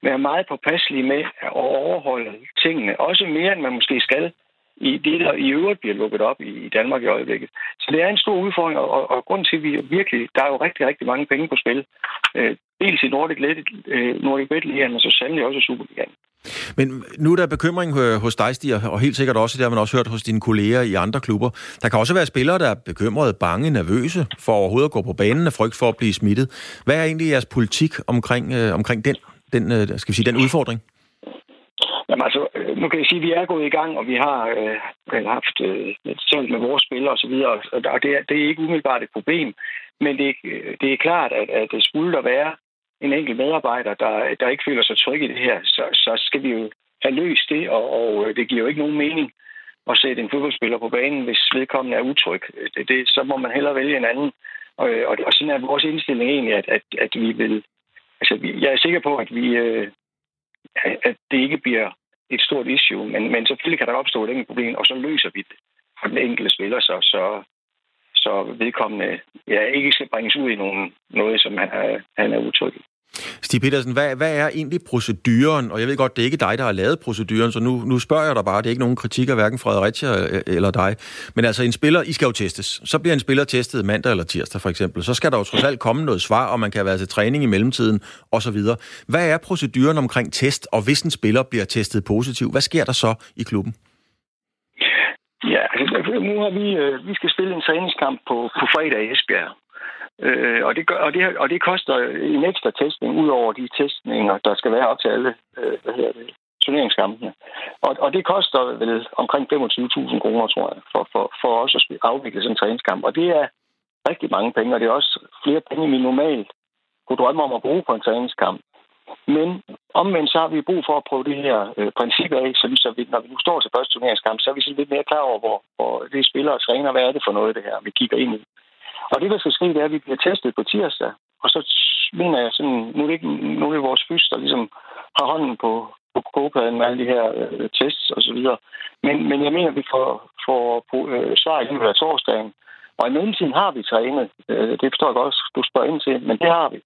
S9: være meget påpasselige med at overholde tingene. Også mere, end man måske skal i det, der i øvrigt bliver lukket op i Danmark i øjeblikket. Så det er en stor udfordring, og, og grund til, at vi virkelig, der er jo rigtig, rigtig mange penge på spil. Øh, dels i Nordic, Let, øh, Nordic Battle men så sandelig også i Superligaen.
S2: Men nu er der bekymring øh, hos dig, Stig, og helt sikkert også, det har man også hørt hos dine kolleger i andre klubber. Der kan også være spillere, der er bekymrede, bange, nervøse for overhovedet at gå på banen af frygt for at blive smittet. Hvad er egentlig jeres politik omkring, øh, omkring den den, øh, skal vi sige, den udfordring?
S9: Jamen altså, øh, nu kan jeg sige, at vi er gået i gang, og vi har øh, haft øh, talt med vores spillere osv., og, og det, er, det er ikke umiddelbart et problem, men det, øh, det er klart, at, at det skulle der være en enkelt medarbejder, der, der ikke føler sig tryg i det her, så, så skal vi jo have løst det, og, og det giver jo ikke nogen mening at sætte en fodboldspiller på banen, hvis vedkommende er utryg. Det, det, så må man hellere vælge en anden. Og, og, og sådan er vores indstilling egentlig, at, at, at vi vil altså, jeg er sikker på, at vi øh, at det ikke bliver et stort issue, men, men selvfølgelig kan der opstå et enkelt problem, og så løser vi det for den enkelte spiller, så, så, så vedkommende ja, ikke skal bringes ud i nogen, noget, som han er, han er utryg i.
S2: Stig Petersen, hvad, hvad er egentlig proceduren? Og jeg ved godt, det er ikke dig, der har lavet proceduren, så nu, nu spørger jeg dig bare. Det er ikke nogen kritik af hverken Fredericia øh, eller dig. Men altså, en spiller, I skal jo testes. Så bliver en spiller testet mandag eller tirsdag, for eksempel. Så skal der jo trods alt komme noget svar, og man kan være til træning i mellemtiden, osv. Hvad er proceduren omkring test, og hvis en spiller bliver testet positiv, hvad sker der så i klubben?
S9: Ja, altså, nu har vi, øh, vi skal spille en træningskamp på, på fredag i Esbjerg. Øh, og, det gør, og, det, og det koster en ekstra testning, ud over de testninger, der skal være op til alle øh, hvad hedder det, turneringskampene. Og, og det koster vel omkring 25.000 kroner, tror jeg, for, for, for os at afvikle sådan en træningskamp. Og det er rigtig mange penge, og det er også flere penge, vi normalt kunne drømme om at bruge på en træningskamp. Men omvendt så har vi brug for at prøve det her øh, princip af, så, vi, så vi, når vi nu står til første turneringskamp, så er vi sådan lidt mere klar over, hvor, hvor det spiller og træner, hvad er det for noget, det her, vi kigger ind i. Og det, der skal ske, det er, at vi bliver testet på tirsdag. Og så mener jeg sådan, nu er det ikke nu er vores fys, der ligesom har hånden på, på kogepladen med alle de her øh, tests og så videre. Men, men jeg mener, at vi får, får øh, svar i løbet af torsdagen. Og i mellemtiden har vi trænet. Øh, det forstår jeg godt, du spørger ind til, men det har vi.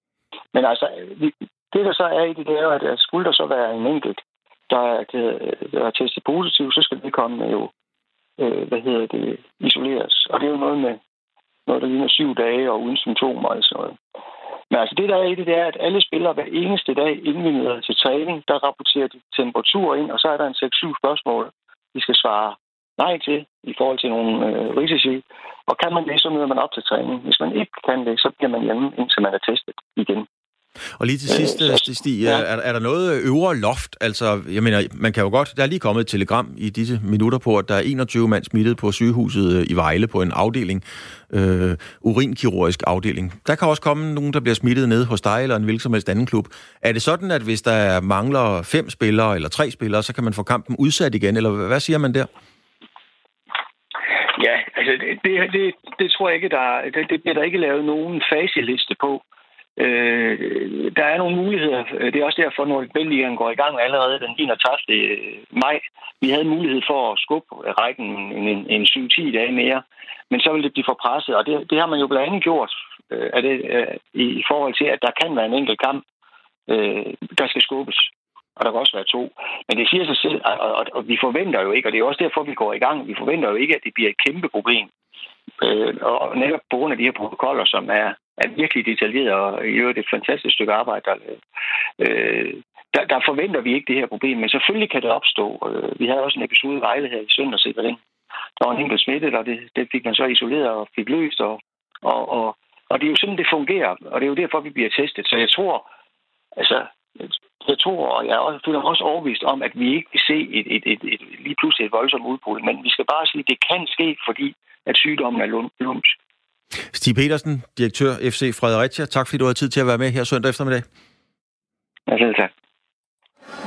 S9: Men altså, vi, det der så er i det, det er at skulle der så være en enkelt, der er, der er testet positiv, så skal det komme jo, øh, hvad hedder det, isoleres. Og det er jo noget med noget, der ligner syv dage og uden symptomer og sådan noget. Men altså det, der er i det, det er, at alle spillere hver eneste dag, inden vi møder til træning, der rapporterer de temperatur ind, og så er der en 6-7 spørgsmål, vi skal svare nej til i forhold til nogle øh, risici. Og kan man det, så møder man op til træning. Hvis man ikke kan det, så bliver man hjemme, indtil man er testet igen.
S2: Og lige til sidst, øh, Stig, ja. er, er der noget øvre loft? Altså, jeg mener, man kan jo godt... Der er lige kommet et telegram i disse minutter på, at der er 21 mand smittet på sygehuset øh, i Vejle på en afdeling, øh, urinkirurgisk afdeling. Der kan også komme nogen, der bliver smittet ned hos dig eller en hvilken som helst anden klub. Er det sådan, at hvis der mangler fem spillere eller tre spillere, så kan man få kampen udsat igen, eller hvad siger man der?
S9: Ja, altså det, det, det, det tror jeg ikke, der, det, det bliver der ikke lavet nogen faseliste på. Øh, der er nogle muligheder. Det er også derfor, når Bælligen går i gang allerede den 31. Øh, maj. Vi havde mulighed for at skubbe rækken en, en, en 7-10 dage mere, men så vil det blive for presset, og det, det har man jo blandt andet gjort øh, er det, øh, i forhold til, at der kan være en enkelt kamp, øh, der skal skubbes. Og der kan også være to. Men det siger sig selv, og, og, og vi forventer jo ikke, og det er også derfor, vi går i gang, vi forventer jo ikke, at det bliver et kæmpe problem. Øh, og netop på grund af de her protokoller, som er, er virkelig detaljeret, og i øvrigt et fantastisk stykke arbejde, der øh, der, der forventer vi ikke det her problem, men selvfølgelig kan det opstå. Øh, vi havde også en episode i Vejle her i søndags, den. Der var en enkelt smittet, og det, det fik man så isoleret og fik løst, og, og, og, og det er jo sådan, det fungerer, og det er jo derfor, vi bliver testet. Så jeg tror, altså, jeg tror, og jeg føler mig også overvist om, at vi ikke vil se et, et, et, et, lige pludselig et voldsomt udbrud, men vi skal bare sige, at det kan ske, fordi at sygdommen er lumsk.
S2: Stig Petersen, direktør FC Fredericia. Tak fordi du har tid til at være med her søndag eftermiddag.
S9: Ja, selv tak.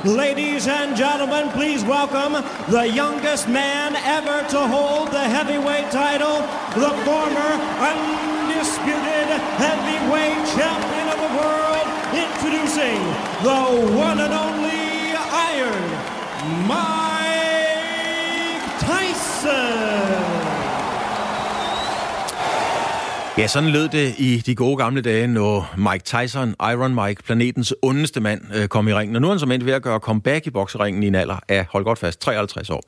S5: Ladies and gentlemen, please welcome the youngest man ever to hold the heavyweight title, the former undisputed heavyweight champion of the world, introducing the one and only Iron Mike Tyson.
S2: Ja, sådan lød det i de gode gamle dage, når Mike Tyson, Iron Mike, planetens ondeste mand, øh, kom i ringen. Og nu er han som ved at gøre comeback i bokseringen i en alder af, hold godt fast, 53 år.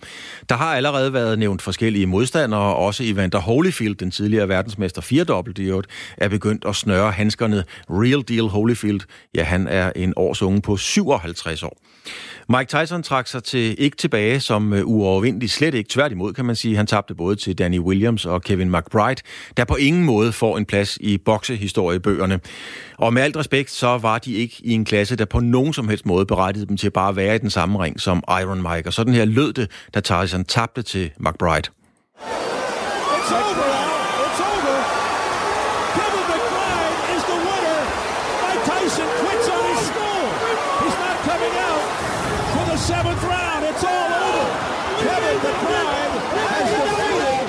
S2: Der har allerede været nævnt forskellige modstandere, også Evander Holyfield, den tidligere verdensmester firedobbelt i øvrigt, er begyndt at snøre handskerne. Real Deal Holyfield, ja, han er en års unge på 57 år. Mike Tyson trak sig til ikke tilbage som øh, uovervindelig, slet ikke tværtimod, kan man sige. Han tabte både til Danny Williams og Kevin McBride, der på ingen måde får en plads i boksehistoriebøgerne. Og med alt respekt, så var de ikke i en klasse, der på nogen som helst måde berettigede dem til bare at være i den samme ring som Iron Mike. Og sådan her lød det, da Tyson tabte til McBride.
S5: It's over now. It's over. Kevin McBride is the winner. Mike Tyson quits on his skull. He's not coming out for the seventh round. It's all over. Kevin McBride has defeated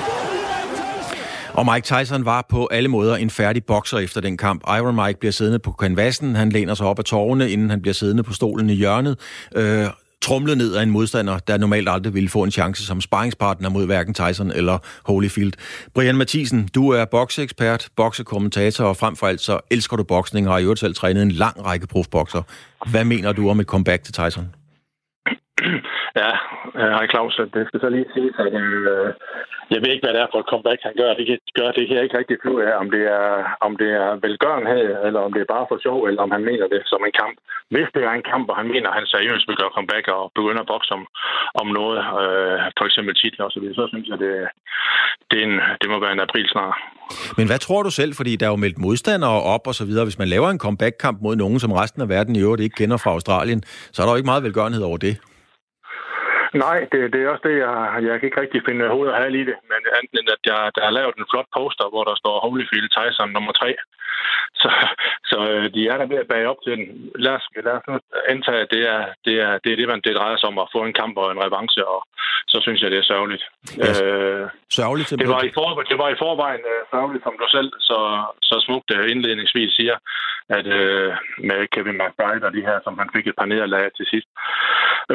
S5: Mike Tyson.
S2: Og Mike Tyson var på alle måder en færdig bokser efter den kamp. Iron Mike bliver siddende på kanvassen, han læner sig op af tårne, inden han bliver siddende på stolen i hjørnet. Øh, trumlet ned af en modstander, der normalt aldrig ville få en chance som sparringspartner mod hverken Tyson eller Holyfield. Brian Mathisen, du er bokseekspert, boksekommentator, og frem for alt så elsker du boksning og har i øvrigt selv trænet en lang række profbokser. Hvad mener du om et comeback til Tyson?
S10: Ja, hej Claus. Det skal så lige sige, at øh, jeg ved ikke, hvad det er for et comeback, han gør. Det kan, gør, det kan jeg ikke rigtig finde ud af, om det er, om det er velgørenhed, eller om det er bare for sjov, eller om han mener det som en kamp. Hvis det er en kamp, og han mener, at han seriøst vil gøre comeback og begynder at bokse om, om noget, øh, for eksempel titler osv., så, så synes jeg, det, det, er en, det må være en april snart.
S2: Men hvad tror du selv? Fordi der er jo meldt modstandere op og så videre. Hvis man laver en comeback-kamp mod nogen, som resten af verden i øvrigt ikke kender fra Australien, så er der jo ikke meget velgørenhed over det.
S10: Nej, det, det er også det, jeg, jeg kan ikke rigtig finde hovedet og i det, men enten end at jeg, der har lavet en flot poster, hvor der står Holyfield Tyson nummer 3. Så, så øh, de er der ved at bage op til den. Lad os, lad os nu antage, at det er det, er, det, er det, man, det drejer sig om at få en kamp og en revanche, og så synes jeg, det er sørgeligt.
S2: Ja, øh, sørgeligt
S10: det, var i for, det var i forvejen uh, sørgeligt, som du selv så, så smukt uh, indledningsvis siger, at uh, med Kevin McBride og de her, som han fik et par nederlag til sidst,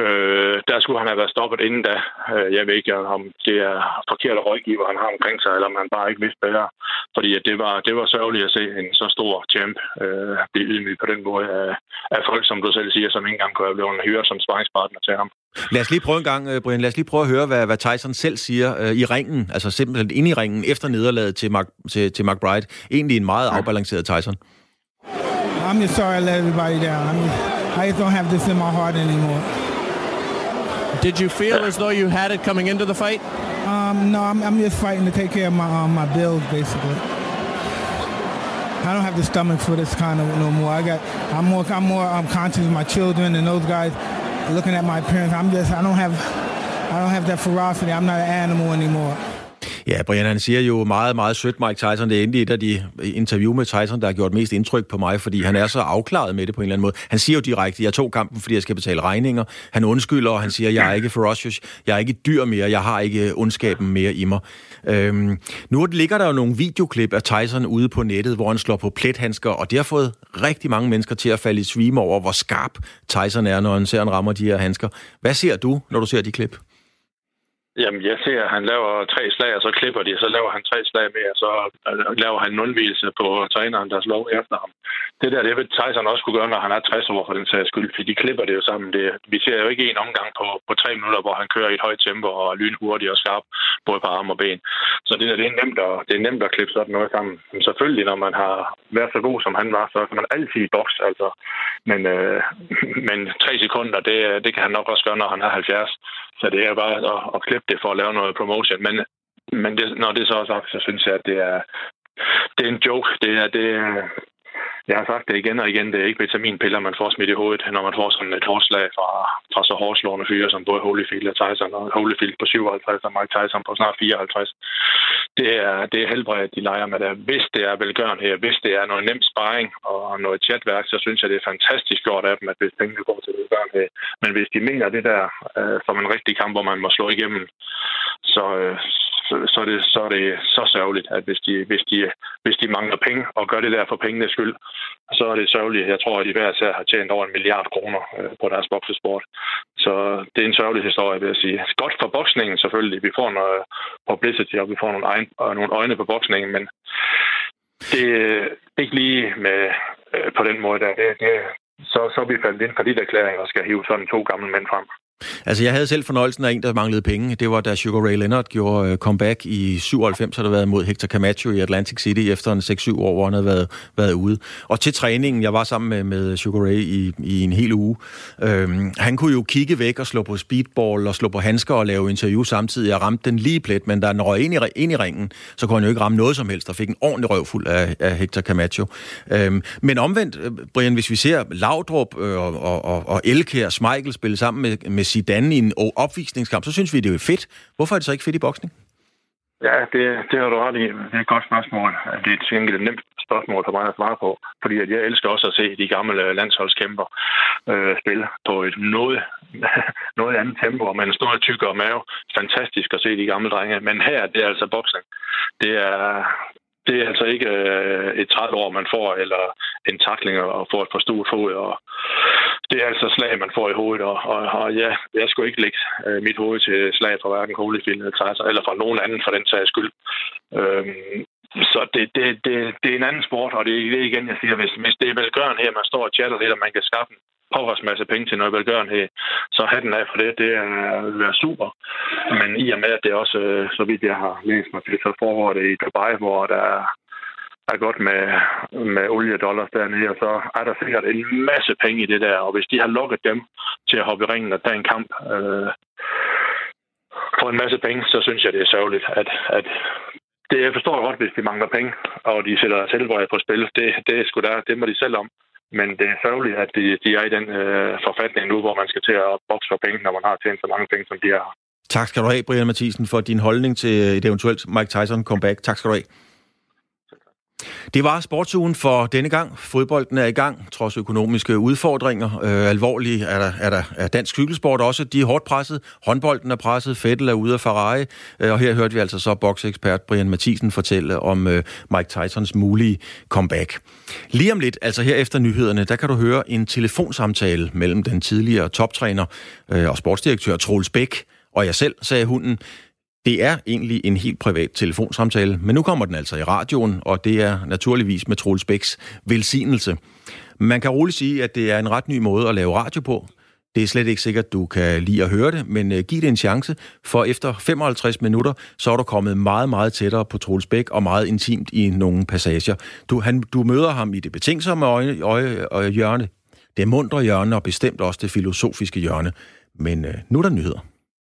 S10: uh, der skulle han have været stoppet inden da. Uh, jeg ved ikke, om det er forkerte rådgiver, han har omkring sig, eller om han bare ikke vidste bedre. Fordi at det, var, det var sørgeligt at se en så stor champ uh, blive ydmyg på den måde af, af folk, som du selv siger, som ikke engang kunne have blevet hyret som sparringspartner til ham.
S2: Lad os lige prøve en gang, Brian, lad os lige prøve at høre, hvad, hvad Tyson selv siger uh, i ringen, altså simpelthen ind i ringen efter nederlaget til, Mark, til, til McBride. Egentlig en meget afbalanceret Tyson.
S11: I'm just sorry I let everybody down. I'm just, I just don't have this in my heart anymore.
S12: Did you feel as though you had it coming into the fight?
S11: Um, no, I'm, I'm just fighting to take care of my um, my bills, basically. I don't have the stomach for this kind of no more. I got, I'm more, I'm more um, conscious of my children and those guys looking at my parents, I'm just, I don't have, I don't have that ferocity. I'm not an animal anymore.
S2: Ja, Brian, han siger jo meget, meget sødt, Mike Tyson. Det er endelig et af de interview med Tyson, der har gjort mest indtryk på mig, fordi han er så afklaret med det på en eller anden måde. Han siger jo direkte, jeg tog kampen, fordi jeg skal betale regninger. Han undskylder, og han siger, jeg er ikke ferocious, jeg er ikke dyr mere, jeg har ikke ondskaben mere i mig. Øhm, nu ligger der jo nogle videoklip af Tyson ude på nettet, hvor han slår på plethandsker, og det har fået rigtig mange mennesker til at falde i svime over, hvor skarp Tyson er, når han ser, han rammer de her handsker. Hvad ser du, når du ser de klip?
S10: Jamen, jeg ser, at han laver tre slag, og så klipper de, så laver han tre slag mere, og så øh, laver han en undvielse på træneren, der slår efter ham. Det der, det vil Tyson også kunne gøre, når han er 60 år for den sags skyld, for de klipper det jo sammen. Det, vi ser jo ikke en omgang på, på tre minutter, hvor han kører i et højt tempo og lynhurtigt og skarp, både på arm og ben. Så det der, det er nemt at, det er nemt at klippe sådan noget sammen. Men selvfølgelig, når man har været så god, som han var, så kan man altid boks, altså. Men, øh, men tre sekunder, det, det kan han nok også gøre, når han er 70. Så det er bare at, at klippe det for at lave noget promotion. Men, men det, når det så er sagt, så synes jeg, at det er, det er en joke. Det er, det, jeg har sagt det igen og igen, det er ikke vitaminpiller, man får smidt i hovedet, når man får sådan et hårdslag fra, fra så hårdslående fyre som både Holyfield og Tyson, og Holyfield på 57 og Mike Tyson på snart 54. Det er, det er helbredt, de leger med det. Hvis det er velgøren her, hvis det er noget nem sparring og noget chatværk, så synes jeg, det er fantastisk gjort af dem, at hvis pengene går til velgøren her. Men hvis de mener det der øh, som en rigtig kamp, hvor man må slå igennem, så, øh, så, så, er det, så er det så sørgeligt, at hvis de, hvis, de, hvis de mangler penge og gør det der for pengenes skyld, så er det sørgeligt. Jeg tror, at de hver sær har tjent over en milliard kroner øh, på deres boksesport. Så det er en sørgelig historie, vil jeg sige. Godt for boksningen selvfølgelig. Vi får noget publicity, og vi får nogle, og nogle øjne på boksningen, men det er ikke lige med, øh, på den måde der. Det, det, så, så er vi faldet ind for de erklæringer og skal hive sådan to gamle mænd frem.
S2: Altså, jeg havde selv fornøjelsen af en, der manglede penge. Det var da Sugar Ray Leonard gjorde øh, comeback i 97, så der været mod Hector Camacho i Atlantic City efter en 6-7 år, hvor han havde været, været ude. Og til træningen, jeg var sammen med, med Sugar Ray i, i en hel uge, øhm, han kunne jo kigge væk og slå på speedball og slå på handsker og lave interview samtidig. Jeg ramte den lige plet, men da han røg ind i, ind i ringen, så kunne han jo ikke ramme noget som helst og fik en ordentlig røvfuld af, af Hector Camacho. Øhm, men omvendt, øh, Brian, hvis vi ser Laudrup øh, og, og, og, og Elke og Schmeichel spille sammen med, med Zidane i en opvisningskamp, så synes vi, det er fedt. Hvorfor er det så ikke fedt i boksning?
S10: Ja, det, det har du ret i. Det er et godt spørgsmål. Det er et et nemt spørgsmål for mig at svare på, fordi at jeg elsker også at se de gamle landsholdskæmper øh, spille på et noget, noget andet tempo, og med en stor tykkere mave. Fantastisk at se de gamle drenge. Men her, det er altså boksning. Det er, det er altså ikke øh, et 30 år, man får, eller en takling og får et forstået fod. Og det er altså slag, man får i hovedet. Og, og, og ja, jeg skulle ikke lægge øh, mit hoved til slag fra hverken Holyfield eller eller fra nogen anden for den sags skyld. Øhm, så det, det, det, det er en anden sport, og det er det igen, jeg siger, hvis, hvis det er velgørende her, man står og chatter lidt, og man kan skaffe en masse penge til noget velgørenhed, så hatten den af for det, det er, er super. Men i og med, at det også, øh, så vidt jeg har læst mig til, så foregår det i Dubai, hvor der er godt med, med oliedollars dernede, og så er der sikkert en masse penge i det der, og hvis de har lukket dem til at hoppe i ringen og tage en kamp øh, for en masse penge, så synes jeg, det er sørgeligt, at, at det, jeg forstår godt, hvis de mangler penge, og de sætter selv på spil. Det, det, er sgu der, det må de selv om men det er sørgeligt, at de, de er i den øh, forfatning nu, hvor man skal til at bokse for penge, når man har tjent så mange penge, som de har.
S2: Tak skal du have, Brian Mathisen, for din holdning til et eventuelt Mike Tyson comeback. Tak skal du have. Det var sportsugen for denne gang. Fodbolden er i gang, trods økonomiske udfordringer. Øh, alvorlige er der, er der er dansk cykelsport også. De er hårdt presset. Håndbolden er presset. Fettel er ude af Ferrari. Øh, og her hørte vi altså så boksekspert Brian Mathisen fortælle om øh, Mike Tysons mulige comeback. Lige om lidt, altså her efter nyhederne, der kan du høre en telefonsamtale mellem den tidligere toptræner øh, og sportsdirektør Troels Bæk og jeg selv, sagde hunden. Det er egentlig en helt privat telefonsamtale, men nu kommer den altså i radioen, og det er naturligvis med Troels Bæks velsignelse. Man kan roligt sige, at det er en ret ny måde at lave radio på. Det er slet ikke sikkert, du kan lide at høre det, men øh, giv det en chance, for efter 55 minutter, så er du kommet meget, meget tættere på Troels Bæk og meget intimt i nogle passager. Du, han, du møder ham i det betænksomme øje, øje, øje, hjørne, det mundre hjørne og bestemt også det filosofiske hjørne. Men øh, nu er der nyheder.